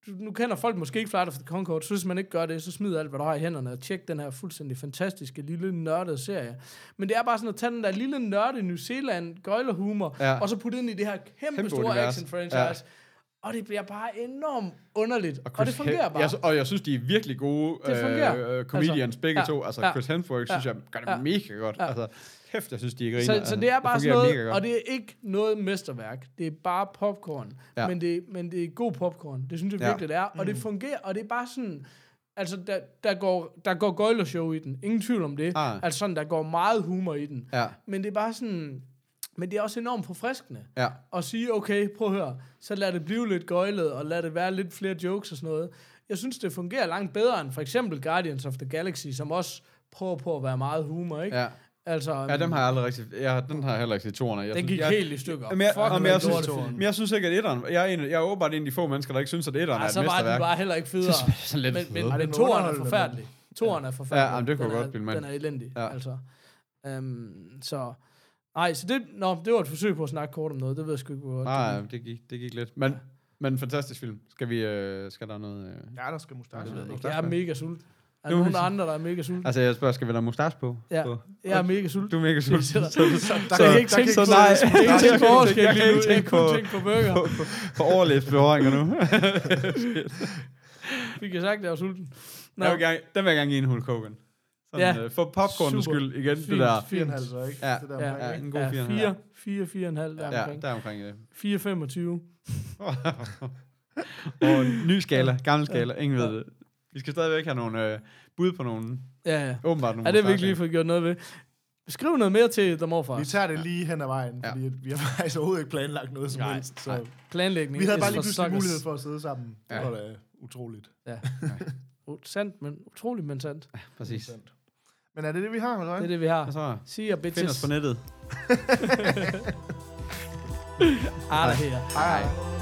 du- Nu kender folk måske ikke Flight of the Conchords, så hvis man ikke gør det, så smid alt, hvad du har i hænderne, og tjek den her fuldstændig fantastiske, lille nørdede serie. Men det er bare sådan at tage den der lille nørde New Zealand gøjlerhumor, Ja. ja. og så putte ind i det her kæmpe, Kæmpe store univers. action franchise. Og det bliver bare enormt underligt. Og, og det Chris fungerer bare. Jeg, sy- og jeg synes, de er virkelig gode øh, øh, comedians, Altså, begge ja, to. Altså, ja, Chris Hemsworth, synes jeg, gør det ja, mega godt. ja. Altså, kæft, jeg synes, de er griner. Så, så det er bare sådan fungerer noget, og det er ikke noget mesterværk. Det er bare popcorn. Ja. Men, det, men det er god popcorn. Det synes jeg Ja. virkelig, det er. Og det fungerer, og det er bare sådan... Altså, der, der går, der går gøjlershow i den. Ingen tvivl om det. Ah. Altså sådan, der går meget humor i den. Ja, Men det er bare sådan... Men det er også enormt forfriskende ja. at sige, okay, prøv at høre, så lad det blive lidt gøjlet, og lad det være lidt flere jokes og sådan noget. Jeg synes, det fungerer langt bedre end for eksempel Guardians of the Galaxy, som også prøver på at være meget humor, ikke? Ja. Altså, Ja, dem har jeg aldrig rigtig... Jeg, den har jeg heller ikke set toerne. Jeg den synes- gik jeg, helt i stykker. Jamen, jeg, Fuck, jamen, jeg, er synes, men jeg synes ikke, at etteren... Jeg er, en, jeg er åbenbart en af de få mennesker, der ikke synes, at etteren er Ej, et så var den mesterværk. bare heller ikke federe. sådan lidt men, men, men den toeren er forfærdelig. Toeren er forfærdelig. Ja, jamen, det kunne Den jeg er- godt bilde mig. Den er elendig, Ja. ja. altså. Um, så... Nej, så det, nå, det var et forsøg på at snakke kort om noget. Det ved jeg sgu ikke, hvor godt Nej, det det gik, det gik lidt. Men, men fantastisk film. Skal vi... Øh, skal der noget... Øh... Ja, der skal mustache. Ja, jeg Jeg er mega sulten. Er der nogen andre, der er mega sulten? Altså, jeg spørger, skal vi have mustache på? Ja. På? Jeg er mega sulten. Du er mega sulten. Så- Så, så, Så, Der så jeg kan- kan ikke der tænke kan på nej, jeg kan ikke tænke på Jeg kan lige nu. ikke Jeg kan tænke på burger. på, på, på overlæbsberøringer nu. Fik jeg sagt, at jeg var sulten? Nå, jeg vil gerne, den vil jeg gerne give en Hulk Hogan. Sådan, Ja. øh, for popcornens Super. skyld igen, det Fint. der. Fire og en halv, så ikke? Ja. Det der Ja, Ja, en god ja, 4,5. 4, 4, 4,5 der Ja, omkring. der omkring det. 4, 25. Og en ny skala, gammel skala, ingen ved det. Vi skal stadigvæk have nogle øh, bud på nogle, Ja, ja. åbenbart nogle Ja, det har vi ikke lige fået gjort noget ved. Skriv noget mere til The Morfars. Vi tager det lige hen ad vejen, Ja. fordi vi har faktisk overhovedet ikke planlagt noget som Nej, helst. Så nej. Planlægning. vi havde bare lige pludselig mulighed for at sidde sammen. Det Ja. var da utroligt. Uh, sandt, men utroligt, men sandt. Præcis. Sandt. Men er det det, vi har, eller Det er det, vi har. Så See you, find os bitches. på nettet. Here. Hej. hej.